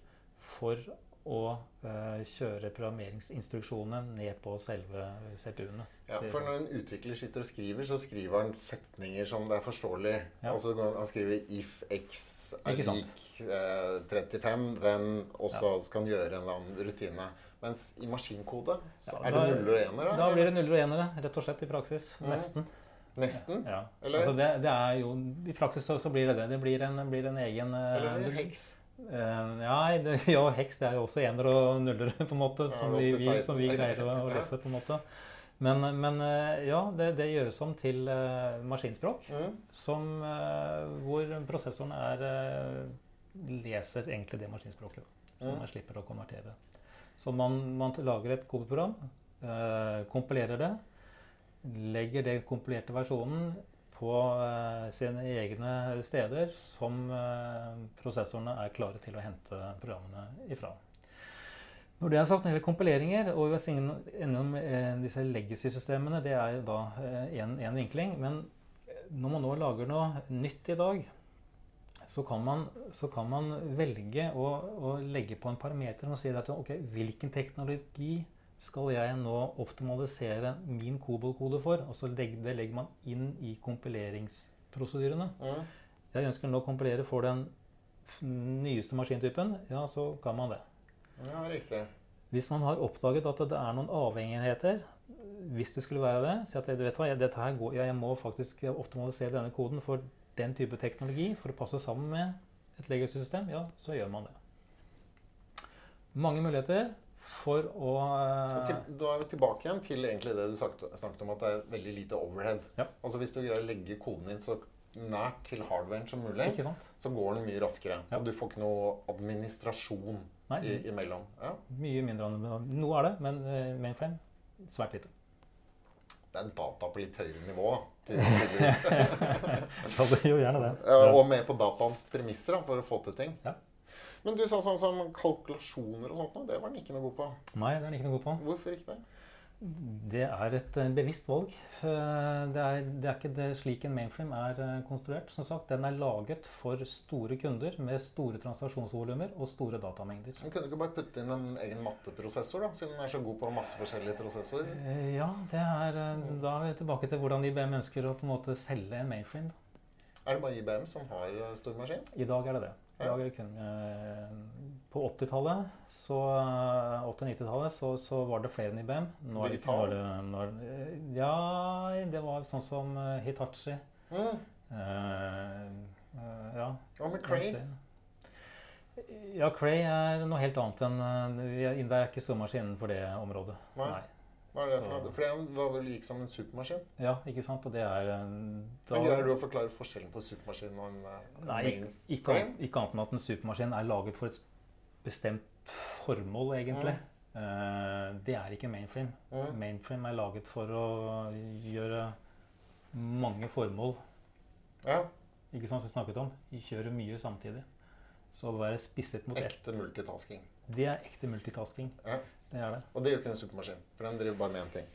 for å uh, kjøre programmeringsinstruksjonene ned på selve CPU-ene. Ja, for når en utvikler sitter og skriver, så skriver han setninger som det er forståelig. Ja. Altså Han skriver 'if x er lik uh, 35', then Og så skal han gjøre en eller annen rutine. Mens i maskinkode så Ja, er det nuller og enere. Da blir det nuller og enere, rett og slett, i praksis. Mm. Nesten. Nesten. Ja. Eller? Altså det, det er jo, I praksis så, så blir det det. Det blir en, blir en egen eh, Eller en heks? Eh, nei, det, ja, heks det er jo også ener og nullere, på en måte, Ja, som, vi, vi, som vi greier å, å lese. på en måte. Men, men eh, ja, det, det gjøres om til uh, maskinspråk, Mm. som, uh, hvor prosessoren er, uh, leser egentlig det maskinspråket. Så Mm. man slipper å konvertere. Så man, man lager et kodeprogram, kompilerer det, legger den kompilerte versjonen på eh, sine egne steder som eh, prosessorene er klare til å hente programmene ifra. Når det er sagt, når det gjelder kompileringer og vi var innom eh, disse legacy-systemene, det er da én vinkling. Men når man nå lager noe nytt i dag, så kan man, så kan man velge å, å legge på en parameter og si at okay, hvilken teknologi skal jeg nå optimalisere min COBOL-kode for? Og så legger, det legger man inn i kompileringsprosedyrene. Mm. Jeg ønsker nå å kompilere for den nyeste maskintypen. Ja, så kan man det. Ja, riktig. Hvis man har oppdaget at det er noen avhengigheter, hvis det skulle være det, si at du vet hva, jeg, går, jeg må faktisk optimalisere denne koden for den type teknologi for å passe sammen med et legacy-system, ja, så gjør man det. Mange muligheter for å til, da er vi tilbake igjen til egentlig det du snakket, om, at det er veldig lite overhead. Ja. Altså Hvis du greier å legge koden din så nært til hardwaren som mulig, så går den mye raskere. Ja. Og du får ikke noe administrasjon Nei, i, imellom. Ja. mye mindre enn Noe er det, men uh, mainframe svært lite. Det er data på litt høyere nivå, da, tydeligvis. Gjør gjerne det. Og med på dataens premisser da, for å få til ting. Ja. Men du sa sånn som kalkulasjoner og sånt, nå, det var den ikke noe god på. Nei, det er den ikke noe god på. Hvorfor ikke det? Det er et eh, bevisst valg. Eh, Det er, det er ikke det slik en mainframe er eh, konstruert. Som sagt, Den er laget for store kunder med store transaksjonsvolumer og store datamengder. Men kunne du ikke bare putte inn en egen matteprosessor, da, siden den er så god på masse forskjellige prosessorer? Ja, det er, da er vi tilbake til hvordan IBM ønsker å på en måte selge en mainframe. da. Er det bare IBM som har stor maskin? I dag er det det. Eh, På 80-tallet, så 80-90-tallet, så, så var det flere enn IBM. Nå det ikke- Digital? nå det, nå er det, eh, ja, det var sånn som eh, Hitachi. Mm. Uh, uh, ja. Hva med Cray? Ja, Cray er noe helt annet enn eh, er- Det er ikke stormaskinen innenfor det området. Nei. Hva er det for noe? For den var vel gikk som en supermaskin? Ja, ikke sant? Og det er da- Greier du å forklare forskjellen på supermaskin og en eh, Nei, ikke, ikke, annet, ikke annet enn at en supermaskin er laget for et bestemt formål, egentlig. Eh, det er ikke mainframe. Mm. Mainframe er laget for å gjøre mange formål, Ja, ikke sant, som vi snakket om. De kjører mye samtidig. Så å være spisset mot ekte multitasking. det er ekte multitasking. Ja. Det er det. Og det gjør ikke en supermaskin, for den driver bare med én ting.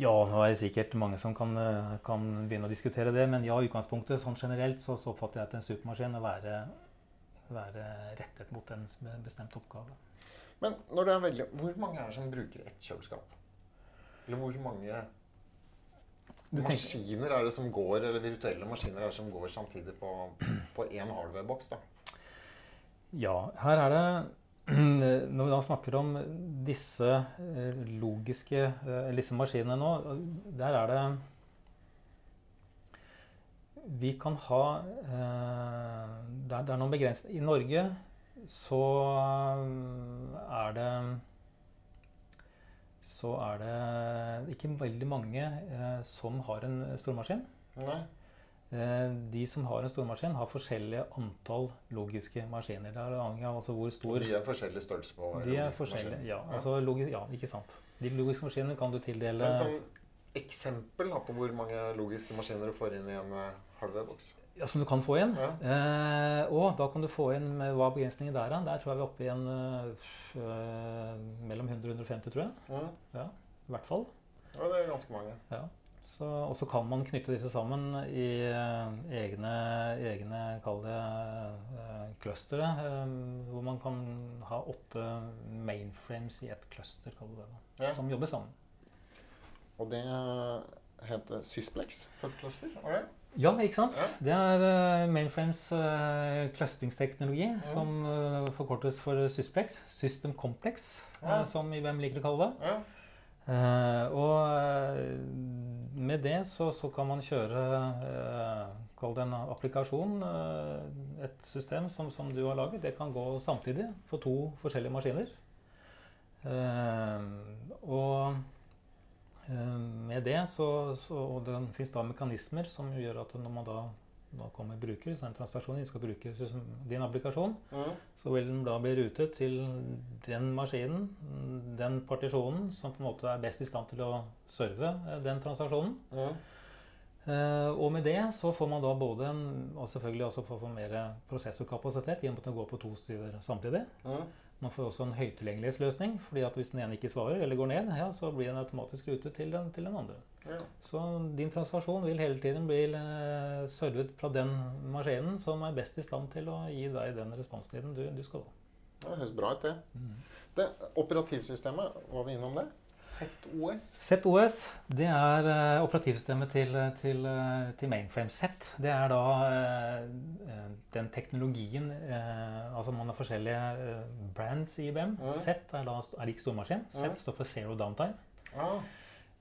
Ja, nå er det sikkert mange som kan, eh, kan begynne å diskutere det, men ja, i utgangspunktet, sånn generelt, så, så oppfatter jeg at en supermaskin er være, være rettet mot en bestemt oppgave. Men når det er veldig Hvor mange er det som bruker ett kjøleskap? Eller hvor mange maskiner er det som går, eller virtuelle maskiner er det som går samtidig på, på én hardware-boks? ja, her er det Når vi da snakker om disse eh, logiske eh, disse maskinene nå, der er det Vi kan ha eh, det, er, noen begrensninger. I Norge så er det så er det ikke veldig mange som har en stormaskin. Nei? Eh, De som har en stormaskin, har forskjellige antall logiske maskiner. Det er avhengig av altså hvor stor De er forskjellig størrelse på De er logiske forskjellige, ja. Altså logisk, ja, ikke sant. De logiske maskinene kan du tildele Men som eksempel da, på hvor mange logiske maskiner du får inn i en eh, hardware-boks? Ja, Som du kan få inn. Ja. Eh, og da kan du få inn med hva begrensningen der er. Der tror jeg vi er oppe i en øh, mellom 100 og 150, tror jeg. Ja. Ja, I hvert fall. Ja, det er ganske mange. Ja. Så, og så kan man knytte disse sammen i eh, egne, egne kall det uh, clustere. eh, hvor man kan ha åtte mainframes i ett cluster, kall det det, Ja. som jobber sammen. Og det heter Sysplex Fødcluster. Alright. Ja, ikke sant? Ja. Det er eh, mainframes uh, clustringsteknologi, Ja. som uh, forkortes for Sysplex. System Complex, ja. uh, som IBM liker å kalle det. Eh, og eh, med det så, så kan man kjøre uh, Kall det en applikasjon, eh, et system som, som du har laget. Det kan gå samtidig på to forskjellige maskiner. Eh, og eh, med det så, så Og det fins da mekanismer som gjør at når man da, da kommer bruker, så en transaksjon skal bruke din applikasjon, Mm. så vil den da bli rutet til den maskinen, den partisjonen, som på en måte er best i stand til å serve eh, den transaksjonen. Mm. Uh, og med det så får man da både en, og selvfølgelig også for å få mer prosessorkapasitet, i og med at den går på to styrer samtidig. Mm. Man får også en høytilgjengelighetsløsning, fordi at hvis den ene ikke svarer eller går ned, ja, så blir den automatisk rute til den, til den andre. Ja. Så din transaksjon vil hele tiden bli eh, servet fra den maskinen som er best i stand til å gi deg den responstiden du, du skal ha. Det høres bra ut, det. Det operativsystemet, var vi innom det? ZOS? ZOS det er uh, operativsystemet til, til, uh, til mainframe Z. Det er da eh, eh, den teknologien eh, Altså man har forskjellige eh, brands i IBM. Mm. Z er da er lik stormaskin. Mm. Z står for zero downtime.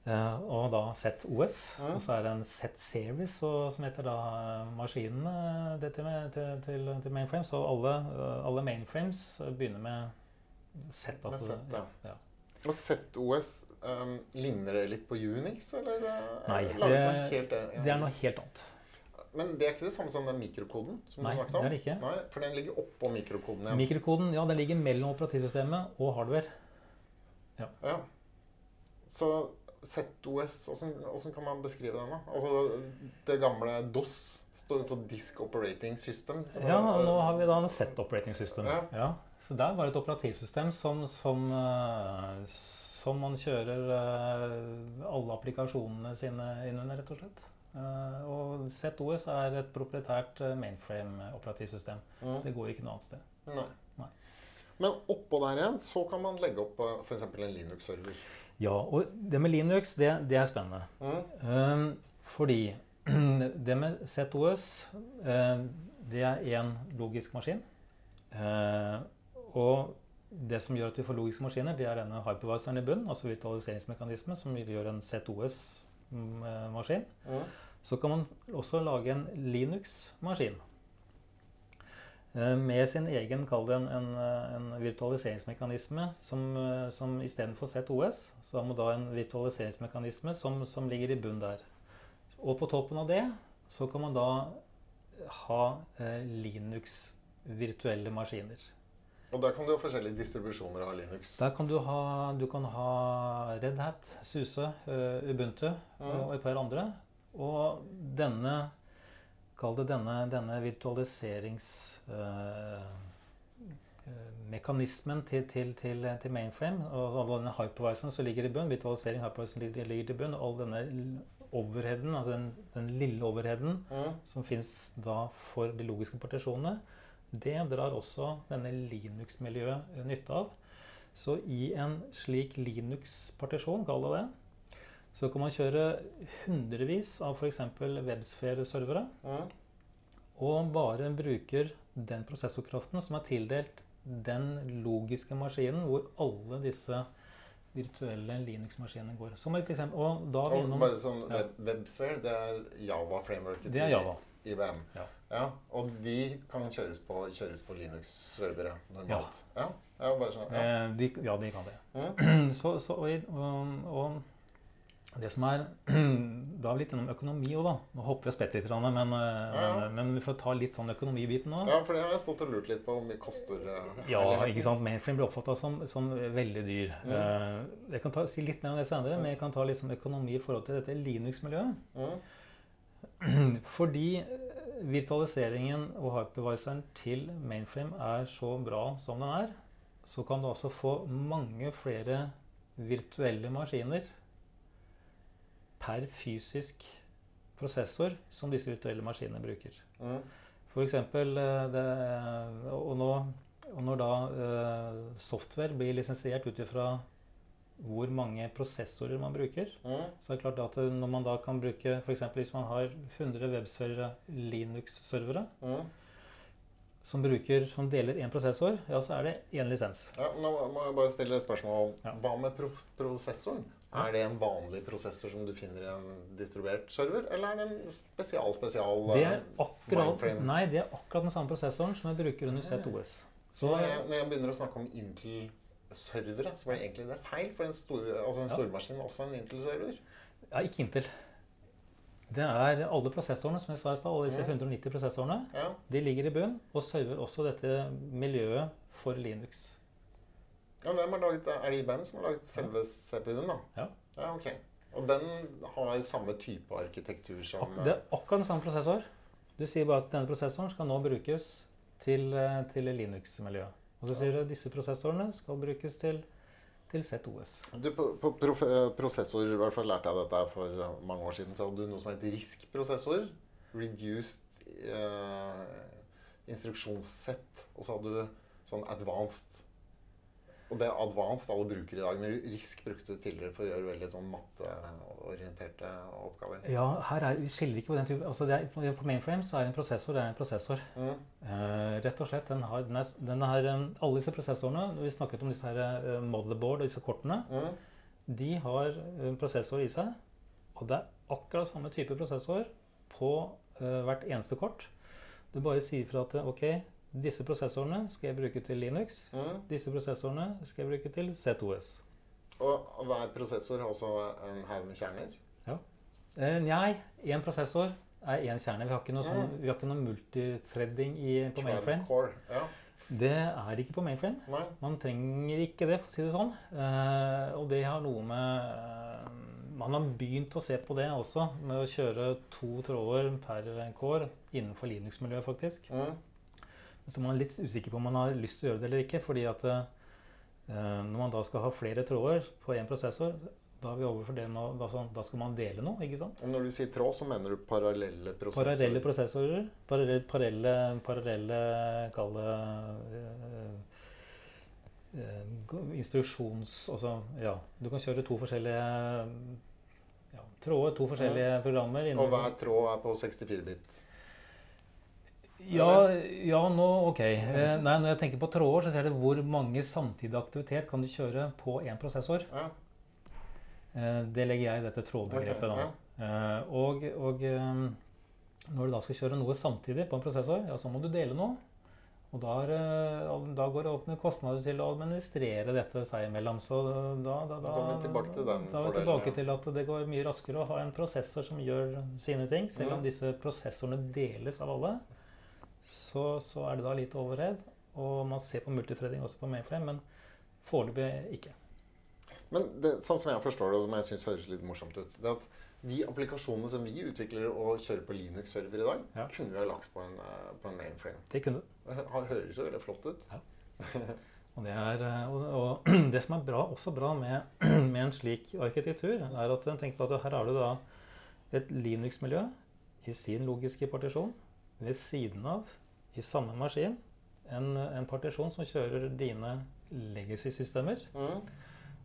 Eh, og da ZOS. Mm. Og så er det en Z-series som heter da eh, maskinene det til, til, til, mainframe. Så alle, eh, alle mainframes begynner med Z. Med Altså, Z, ja. ja. Og ZOS um, ligner det litt på Unix, eller? eh, Nei, det- helt, ja. Det er noe helt annet. Men det er ikke det samme som den mikrokoden som Nei, du snakket om? det er det ikke. Nei, for den ligger oppå mikrokoden igjen. Mikrokoden ja, den ligger mellom operativsystemet og hardware. ja. Så ZOS, hvordan, kan man beskrive den? da? Altså, Det gamle DOS står for Disk Operating System. Ja, er- nå har vi da en Z Operating system. Ja. Så der var det et operativsystem som, som, eh, som man kjører eh, alle applikasjonene sine innunder, rett og slett. Eh, og ZOS er et proprietært mainframe-operativsystem. Mm. Det går ikke noe annet sted. Nei. Nei. Men oppå der igjen så kan man legge opp f.eks. en Linux-server. Ja, og det med Linux, det, det er spennende. Mm. Um, fordi det med ZOS, det er én logisk maskin. Og det som gjør at vi får logiske maskiner, det er denne hypervisoren i bunn, altså virtualiseringsmekanisme, som gjør en ZOS-maskin. Mm. Så kan man også lage en Linux-maskin. Eh, Med sin egen, kall det en, en, en virtualiseringsmekanisme, som, eh, som istedenfor ZOS, så har man da en virtualiseringsmekanisme som, som ligger i bunn der. Og på toppen av det så kan man da ha eh, Linux virtuelle maskiner. Og der kan du ha forskjellige distribusjoner av Linux. Der kan du ha, du kan ha Red Hat, SUSE, eh, Ubuntu Mm. og et par andre. Og denne Kall det denne, denne virtualiseringsmekanismen til, til, til, til mainframe og all denne hypervisen som ligger i bunn, virtualisering hypervising ligger, ligger i bunn, og all denne overheden, altså den, den lille overheden Mm. som fins da for de logiske partisjonene, det drar også denne Linux-miljøet nytte av. Så i en slik Linux-partisjon, kall det det, så kan man kjøre hundrevis av f.eks. WebSphere-servere, Mm. og bare bruker den prosessorkraften som er tildelt den logiske maskinen hvor alle disse virtuelle Linux-maskinene går. Som et eksempel, og da Og innom bare sånn Ja. WebSphere, det er Java-frameworket Java. til IBM. Ja. Ja, og de kan kjøres på, kjøres på Linux-servere normalt. Ja. ja, sånn. Ja. Eh, de, ja, de kan det. Mm. Så, så, og, og, og det som er Da er vi litt innom økonomi òg, da. Nå hopper vi og spetter litt, men, eh, Ja, ja. men, men vi får ta litt sånn økonomibiten nå. ja, for det har jeg stått og lurt litt på om det koster eh, Ja, ikke sant? Mainframe blir oppfatta som, som veldig dyr. Mm. Eh, jeg kan ta, si litt mer om det senere, men jeg kan ta liksom økonomi i forhold til dette Linux-miljøet. Mm. Fordi virtualiseringen og hypervisoren til mainframe er så bra som den er, så kan du også få mange flere virtuelle maskiner per fysisk prosessor som disse virtuelle maskinene bruker. Mm. For eksempel, eh, det, og, nå, og når da uh, software blir lisensiert ut ifra hvor mange prosessorer man bruker, Mm. så er det klart at når man da kan bruke f.eks. hvis man har 100 webservere, Linux-servere, Mm. som, som deler én prosessor, ja, så er det én lisens. Ja, nå må jeg bare stille et spørsmål. Ja. Hva med pro prosessoren? Er det en vanlig prosessor som du finner i en distribuert server, eller er det en spesial, spesial Det er eh, akkurat, nei, det er akkurat den samme prosessoren som jeg bruker under ZOS. Så når jeg, når jeg begynner å snakke om Intel-servere, så var det egentlig det feil. For en, stor, altså en stormaskin er også en Intel-server. Ja, ikke Intel. Det er alle prosessorene, som jeg sa i stad, alle disse 190 prosessorene, Ja. de ligger i bunn og server også dette miljøet for Linux. ja, hvem har laget det? Er det IBM som har laget selve CPU-en, da? Ja. Ja, ok. Og den har samme type arkitektur som det er akkurat den samme prosessor. Du sier bare at denne prosessoren skal nå brukes til, eh, til Linux-miljøet. Og så sier du at disse prosessorene skal brukes til, til ZOS. Du, på, på eh, prosessor, i hvert fall lærte jeg dette for eh, mange år siden, så hadde du noe som het RISK-prosessor. Reduced eh, instruksjonssett. Og så hadde du sånn advanced. Og det er advanced alle bruker i dag, men RISK brukte du tidligere for å gjøre veldig sånn matteorienterte oppgaver. Ja, her er, vi skiller ikke på den type altså det er, På mainframe så er en prosessor det er en prosessor. Mm. Uh, rett og slett, den har, den er, den er, eh, Alle disse prosessorene Vi snakket om disse her uh, motherboard og disse kortene. Mm. De har en prosessor i seg. Og det er akkurat samme type prosessor på eh, hvert eneste kort. Du bare sier fra at ok, disse prosessorene skal jeg bruke til Linux. Mm. Disse prosessorene skal jeg bruke til C2S. Og hver prosessor har også en haug med kjerner. Eh, Nei, én prosessor er én kjerne. Vi har ikke noe, sånn, ikke noe multithreading i, på mainframe. Ja. Det er ikke på mainframe. Nei. Man trenger ikke det, for å si det sånn. Eh, og det har noe med eh, Man har begynt å se på det også, med å kjøre to tråder per core innenfor Linux-miljøet, faktisk. Mm. Så man er litt usikker på om man har lyst til å gjøre det eller ikke. fordi at eh, når man da skal ha flere tråder på én prosessor, da er vi over for det med, å- da, da skal man dele noe. ikke sant? Og når du sier tråd, så mener du parallelle prosessorer? Parallelle prosessorer. Parallelle, parallelle, parallelle Kall det eh, eh, instruksjons... Altså, ja. Du kan kjøre to forskjellige ja, tråder, to forskjellige programmer. Og hver tråd er på 64-bit. Ja, ja, nå ok. Eh, nei, når jeg tenker på tråder, så ser du hvor mange samtidig aktivitet kan du kjøre på én prosessor. Ja. Eh, det legger jeg i dette trådbegrepet. Okay, da. Eh, og og når du da skal kjøre noe samtidig på en prosessor, ja, så må du dele noe. Og da, da går det opp med kostnader til å administrere dette seg imellom. Så da, da, da, kommer vi tilbake til den da er vi tilbake ja. til at det går mye raskere å ha en prosessor som gjør sine ting. Selv om disse prosessorene deles av alle, så, så er det da litt overhead. Og man ser på multithreading også på mainframe, men foreløpig ikke. Men det, sånn som jeg forstår det, og som jeg syns høres litt morsomt ut, det at de applikasjonene som vi utvikler og kjører på Linux-server i dag, Ja. kunne vi ha lagt på en, eh, på en mainframe. Det kunne du. Det høres jo veldig flott ut. Og det, er, eh, og, og det som er bra, også bra med, med en slik arkitektur, er at tenk på at her har du da et Linux-miljø i sin logiske partisjon. Ved siden av, i samme maskin, en, en partisjon som kjører dine legacy-systemer. Mm.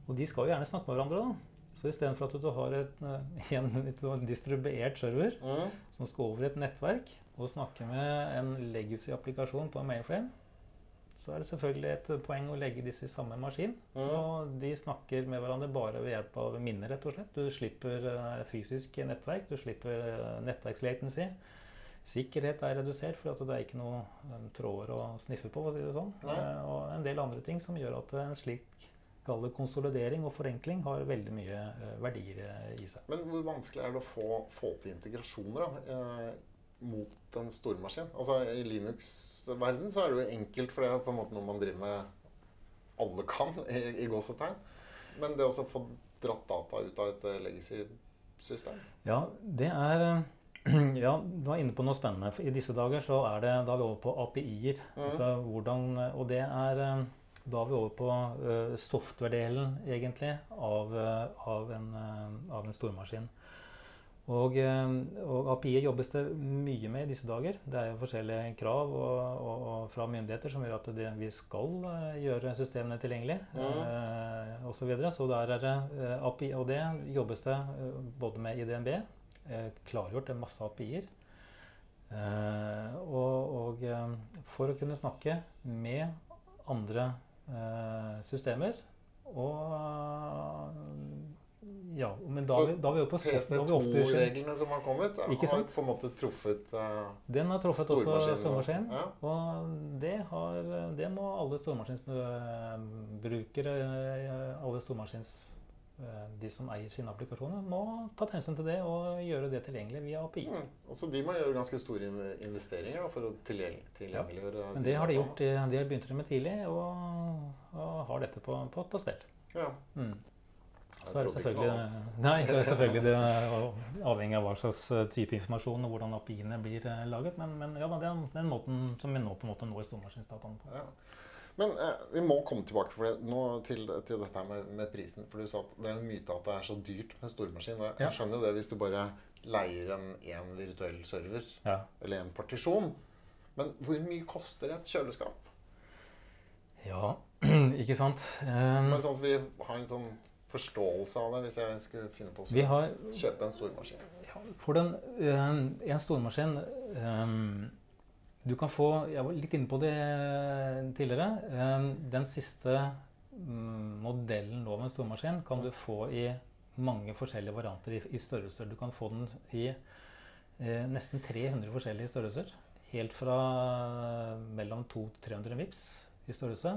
Og de skal jo gjerne snakke med hverandre. da. Så istedenfor at du har et, eh, en, en distribuert server Mm. som skal over et nettverk og snakke med en legacy-applikasjon på en mainframe, så er det selvfølgelig et poeng å legge disse i samme maskin. Mm. Og de snakker med hverandre bare ved hjelp av minner, rett og slett. Du slipper eh, fysisk nettverk, du slipper uh, nettverkslatency. Sikkerhet er redusert, for at det er ikke noe um, tråder å sniffe på. å si det sånn. Eh, og en del andre ting som gjør at en slik konsolidering og forenkling har veldig mye uh, verdier i seg. Men hvor vanskelig er det å få, få til integrasjoner da, uh, mot en stormaskin? Altså, I Linux-verden så er det jo enkelt, for det er på en måte noe man driver med alle kan, i, i gåsetegn. Men det å få dratt data ut av et legacy-system Ja, det er, Ja, du var inne på noe spennende. I disse dager så er det, da er vi over på API-er. Mm. Altså hvordan, og det er eh, Da er vi over på uh, software-delen, egentlig, av, eh, av, en, eh, av en stormaskin. Og, eh, og API-er jobbes det mye med i disse dager. Det er jo forskjellige krav og, og, og fra myndigheter som gjør at det, vi skal eh, gjøre systemene tilgjengelig mm. uh, osv. Så, videre. så der er det uh, API, og det jobbes det eh, både med i DNB. Eh, klargjort er masse API-er. Eh, og og eh, for å kunne snakke med andre eh, systemer og ja, men da, Så da vi på soft, da er vi ofte PC2-reglene som har kommet, har på en måte truffet eh, Den har truffet også stormaskinen. Ja. Og det, har, det må alle stormaskinsbrukere, alle stormaskins de som eier sine applikasjoner, må ta hensyn til det og gjøre det tilgjengelig via API. Mm. Og så de må gjøre ganske store investeringer for å tilgjengeliggjøre ja. Men det har de gjort. De, de har begynt med tidlig og, og har dette på, på, på stell. Ja. Mm. Så er det selvfølgelig, nei, så er det selvfølgelig det avhengig av hva slags eh, type informasjon og hvordan API-ene blir eh, laget. Men, men ja, det er den måten som vi nå på en måte når stormaskinsdataene på. Ja. Men eh, vi må komme tilbake for det, nå til, til dette med, med prisen. For du sa at det er en myte at det er så dyrt med stormaskin. Jeg Ja. skjønner jo det hvis du bare leier en, en virtuell server Ja. eller en partisjon. Men hvor mye koster et kjøleskap? ja, ikke sant. Um, Men sånn at vi har en sånn forståelse av det, hvis jeg skulle finne på å har kjøpe en stormaskin. Ja, for den, eh, en stormaskin eh, Du kan få Jeg var litt inne på det tidligere. eh, Den siste modellen modellen med en stormaskin kan du få i mange forskjellige varianter i, i størrelser. Du kan få den i eh, nesten 300 forskjellige størrelser. Helt fra mellom 200-300 vips i størrelse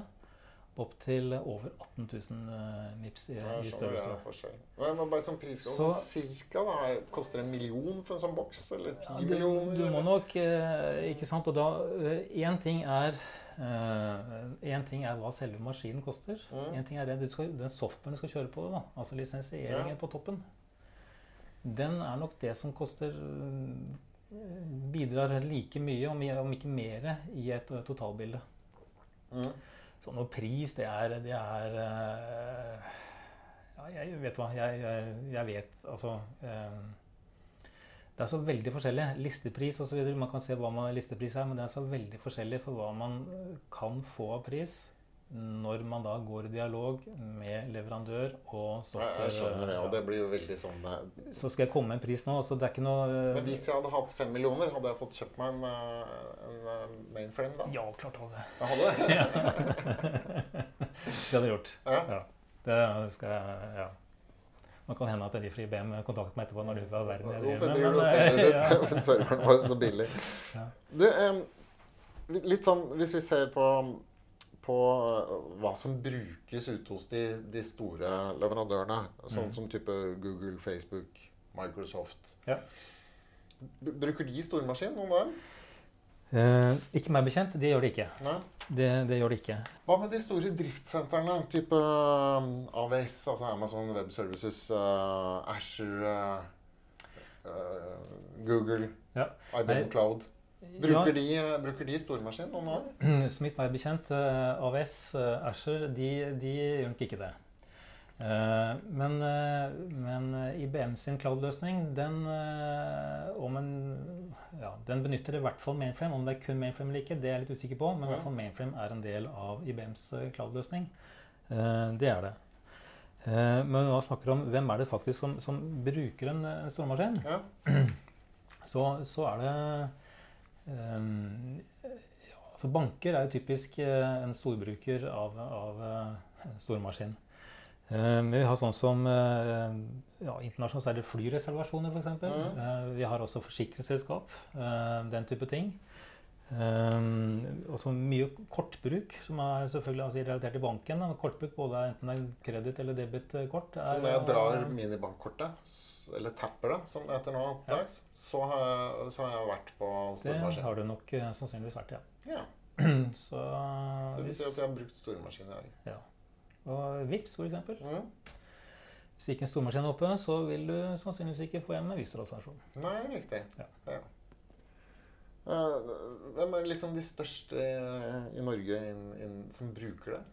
opp til over 18 000 MIPS i, i størrelse. er. Men bare sånn prisskala, Så- cirka da, er- koster det en million for en sånn boks? Eller ti Ja, millioner? du må nok eh, Ikke sant? Og da Én ting er eh, en ting er hva selve maskinen koster. Mm. En ting er det du skal, den softwaren du skal kjøre på, da, altså lisensieringen Ja. på toppen. Den er nok det som koster eh, Bidrar like mye, om, om ikke mer, i et eh, totalbilde. Mm. Så noe pris, det er, det er eh, Ja, jeg vet hva. Jeg, jeg, jeg vet altså eh, Det er så veldig forskjellig. Listepris osv. Man kan se hva man listepris er, men det er så veldig forskjellig for hva man kan få av pris når man da går i dialog med leverandør og software. jeg skjønner det, og det blir jo veldig sånn det er. Så skal jeg komme med en pris nå. så det er ikke noe eh, Men hvis jeg hadde hatt fem millioner, hadde jeg fått kjøpt meg en, eh, en eh, mainframe da? Ja, klart hadde. Jeg hadde det? Det hadde jeg gjort. Ja. Ja. Det skal jeg Ja. Nå kan hende at de fra IBM kontakter meg etterpå når de vil ha verden jeg Hvorfor driver du og selger ja. ut serveren vår så billig? Ja. Du, um, litt sånn hvis vi ser på, på eh, hva som brukes ute hos de, de store leverandørene, sånn Mm. som type Google, Facebook, Microsoft. Ja. Bruker de stormaskin, noen dem? Eh, ikke meg bekjent. Det gjør de ikke. Det, det gjør de ikke. Hva med de store driftssentrene, type um, AWS, altså Amazon Web Services, uh, Azure, uh, uh, Google, Ja. IBM Nei. Cloud? Bruker, de, bruker de stormaskin, noen år? Som Ja, så meg bekjent, eh, AVS, Asher, Azure, de, de gjør nok ikke det. Eh, men, eh, men eh, IBM sin cloud-løsning, den, eh, om en, ja, den benytter i hvert fall mainframe. Om det er kun mainframe eller ikke, det er jeg litt usikker på. Men i Ja. hvert fall mainframe er en del av IBMs eh, cloud-løsning. Eh, det er det. Eh, men når man snakker om hvem er det faktisk som, som bruker en, stormaskin, Ja. så, så er det ja, altså Banker er jo typisk eh, en storbruker av, av eh, stormaskin. Eh, vi har sånn som eh, ja, Internasjonalt så er det flyreservasjoner, f.eks. Mm. Uh, vi har også forsikringsselskap. den type ting. Um, også mye kortbruk, som er selvfølgelig altså, relatert til banken. Da. Kortbruk både enten det er kreditt- eller debitkort. Så når jeg drar minibankkortet, eller tapper det, som det heter nå Ja. dags, så, har jeg- så har jeg vært på stormaskin. Det har du nok eh, sannsynligvis vært, ja. Ja, Så det vil si at jeg har brukt stormaskin i dag. Og VIPS, for eksempel. Mm. Hvis ikke en stormaskin er oppe, så vil du sannsynligvis ikke få hjem en Wystrad-stasjon. Nei, riktig. Ja. Ja. Eh, Hvem er liksom de største i Norge in, in, som bruker det?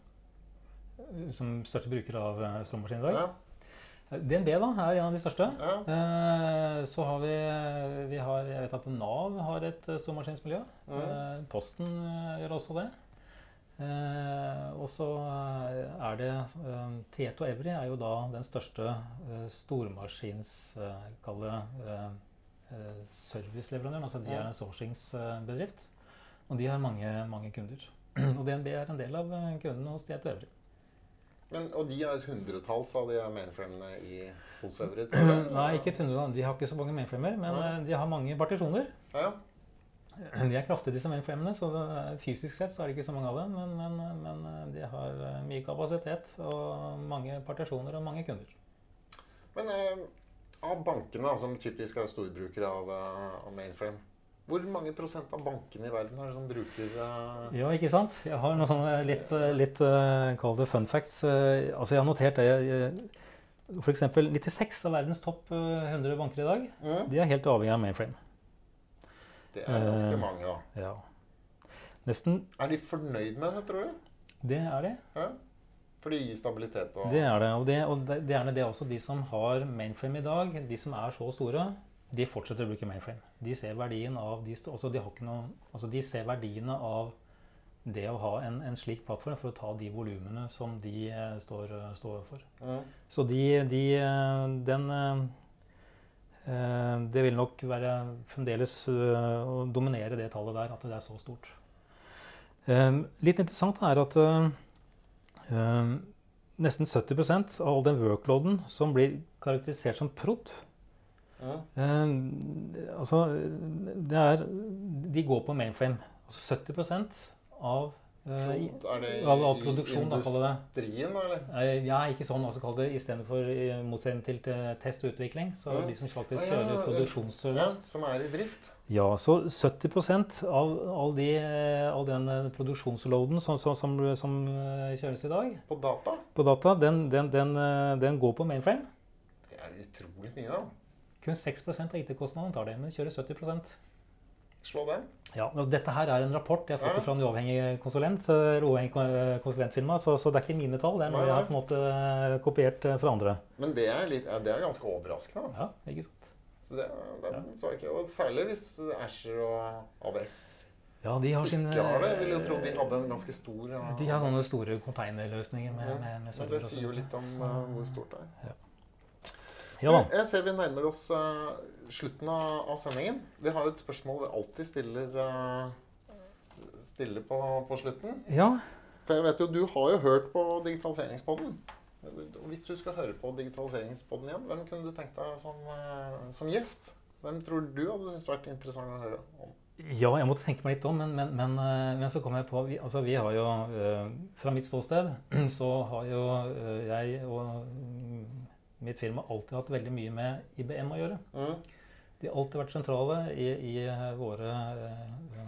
Som største bruker av slåmaskin i dag. Ja. DNB da, er en av de største. Ja. Eh, Så har vi, vi har, Jeg vet at Nav har et eh, stormaskinsmiljø. Eh, Posten eh, gjør også det. Eh, og så eh, er det eh, Tieto Evry er jo da den største eh, stormaskins eh, eh, eh, serviceleverandøren. Altså de er en sourcingsbedrift. Og de har mange, mange kunder. Og DNB er en del av eh, kundene hos Tieto Evry. Men, og de er hundretalls av de mainframene i hos Everett? Nei, ikke et hundretall. De har ikke så mange mainframer, men Nei. eh, de har mange partisjoner. Ja, De er kraftige, disse mainframene, så er- fysisk sett så er det ikke så mange av dem. Men, men, men eh, de har eh, mye kapasitet og mange partisjoner og mange kunder. Men eh, av bankene, som typisk er storbrukere av, eh, av mainframe, hvor mange prosent av bankene i verden er det som bruker uh... Ja, ikke sant? Jeg har noen sånne litt, eh, litt uh, kall det fun facts. Uh, Altså, jeg har notert det. F.eks. For eksempel 96 av verdens topp eh, 100 banker i dag, mm? de er helt avhengig av mainframe. Det er ganske mange, da. Ja. Nesten Er de fornøyd med det, tror du? Det er de. Ja? For det gir stabilitet og Det er det. Og det, og det, det er det også de som har mainframe i dag, de som er så store, de fortsetter å bruke mainframe. De ser verdien av de, altså de, noe, altså de ser verdiene av det å ha en, en slik plattform for å ta de volumene som de eh, står, eh, står for. Mm. Så de, de eh, den eh, eh, Det vil nok være fremdeles uh, å dominere det tallet der, at det er så stort. Eh, Litt interessant er at eh, nesten 70 av all den workloaden som blir karakterisert som prod, Eh, altså det er De går på mainframe. Altså 70 av, eh, Er det i, av, av produksjon, da, det. industrien, da, eller? Eh, Ja, ikke sånn altså kall det. Istedenfor motsetning til test og utvikling, så Ja. de som faktisk Ah, ja, kjører ja. Ja, som er i drift. Ja, så 70% av all, de, eh, all den eh, produksjonsloaden som, som, som, som eh, kjøres i dag På data. på data, den, den, den, den går på mainframe. Det er utrolig mye, da. Kun 6% av IT-kostnadene tar det, men de kjører 70% Slå den. Ja, og Dette her er en rapport jeg har fått Ja. fra en uavhengig konsulent, eh, uavhengig konsulentfirma, så, så det er ikke mine tall. Det er noe jeg har på en måte eh, kopiert eh, fra andre. Men det er, litt, ja, det er ganske overraskende. Ja, ikke sant? Så det, den så jeg ikke. Og særlig hvis Asher og AVS Ja, de har sine ikke har det. Jeg ville jo tro de hadde en ganske stor ja. De har sånne store konteinerløsninger. med, Ja, med, med Men det sier jo litt om uh, hvor stort det er. Ja da. Jeg ser vi nærmer oss uh, slutten av, av sendingen. Vi har jo et spørsmål vi alltid stiller, uh, stiller på, på slutten. Ja, For jeg vet jo, du har jo hørt på Digitaliseringspodden. Hvis du skal høre på Digitaliseringspodden igjen, hvem kunne du tenkt deg som, uh, som gjest? Hvem tror du hadde syntes vært interessant å høre om? ja, jeg måtte tenke meg litt om, men, men, men, men så kom jeg på vi, altså, vi har jo Fra mitt ståsted så har jo jeg og mitt firma alltid hatt veldig mye med IBM å gjøre. Mm, De har alltid vært sentrale i, i eh, våre eh,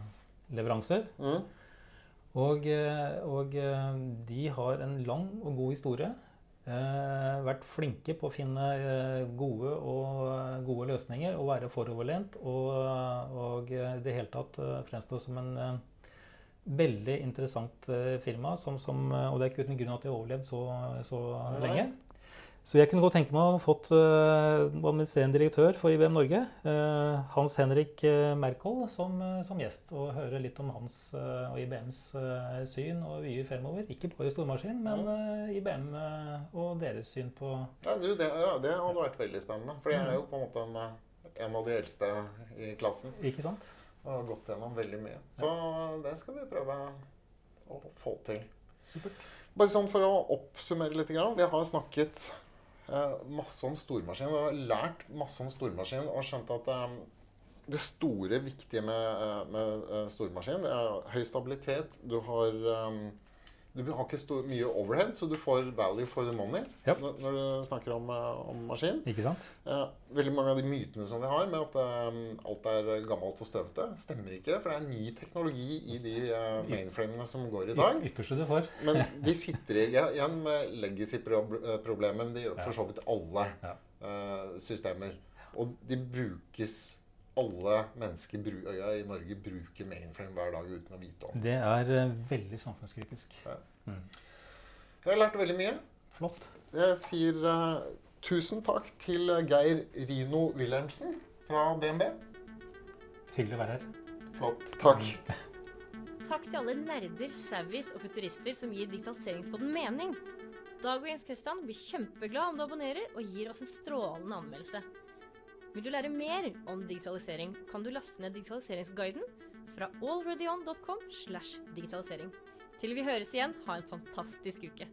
leveranser. mm, Og, eh, og eh, de har en lang og god historie. Eh, vært flinke på å finne gode, og, gode løsninger og være foroverlent. Og, og i det hele tatt fremstå som en veldig interessant firma. Som, som, og det er ikke uten grunn at de har overlevd så, så lenge. Så jeg kunne godt tenke meg å ha fått uh, administrerende direktør for IBM Norge, uh, Hans Henrik Merkel, som, eh, som gjest. Og høre litt om hans uh, og IBMs eh, syn og vyer fremover. Ikke bare stormaskin, men eh, IBM eh, og deres syn på Ja, du, det, ja, det hadde vært veldig spennende. For jeg er jo på en måte en, eh, en av de eldste i klassen. Ikke sant? Og har gått gjennom veldig mye. Så det skal vi prøve å få til. Supert. Bare sånn for å oppsummere litt. Vi har snakket eh, masse om stormaskin. Vi har lært masse om stormaskin og skjønt at eh, det store, viktige med, eh, med eh, stormaskin det er høy stabilitet. Du har eh, du har ikke stor, mye overhead, så du får value for the money Yep. når, du snakker om, eh, om maskin. Ikke sant? Eh, veldig mange av de mytene som vi har med at eh, alt er gammelt og støvete, stemmer ikke. For det er ny teknologi i de eh, mainframene som går i dag. Ypperste du får. Men de sitter igjen med legacy-problemet. De gjør for så vidt alle eh, systemer. Og de brukes Alle mennesker bru, i Norge bruker mainframe hver dag uten å vite om. Det er eh, veldig samfunnskritisk. Jeg har lært veldig mye. Flott. Jeg sier uh, tusen takk til Geir Rino Wilhelmsen fra DNB. Hyggelig å være her. Flott. Takk. Takk til alle nerder, savvies og futurister som gir digitaliseringspodden mening. Dag og Jens Kristian blir kjempeglad om du abonnerer og gir oss en strålende anmeldelse. Vil du lære mer om digitalisering, kan du laste ned digitaliseringsguiden fra allreadyon.com slash digitalisering. Til vi høres igjen, ha en fantastisk uke.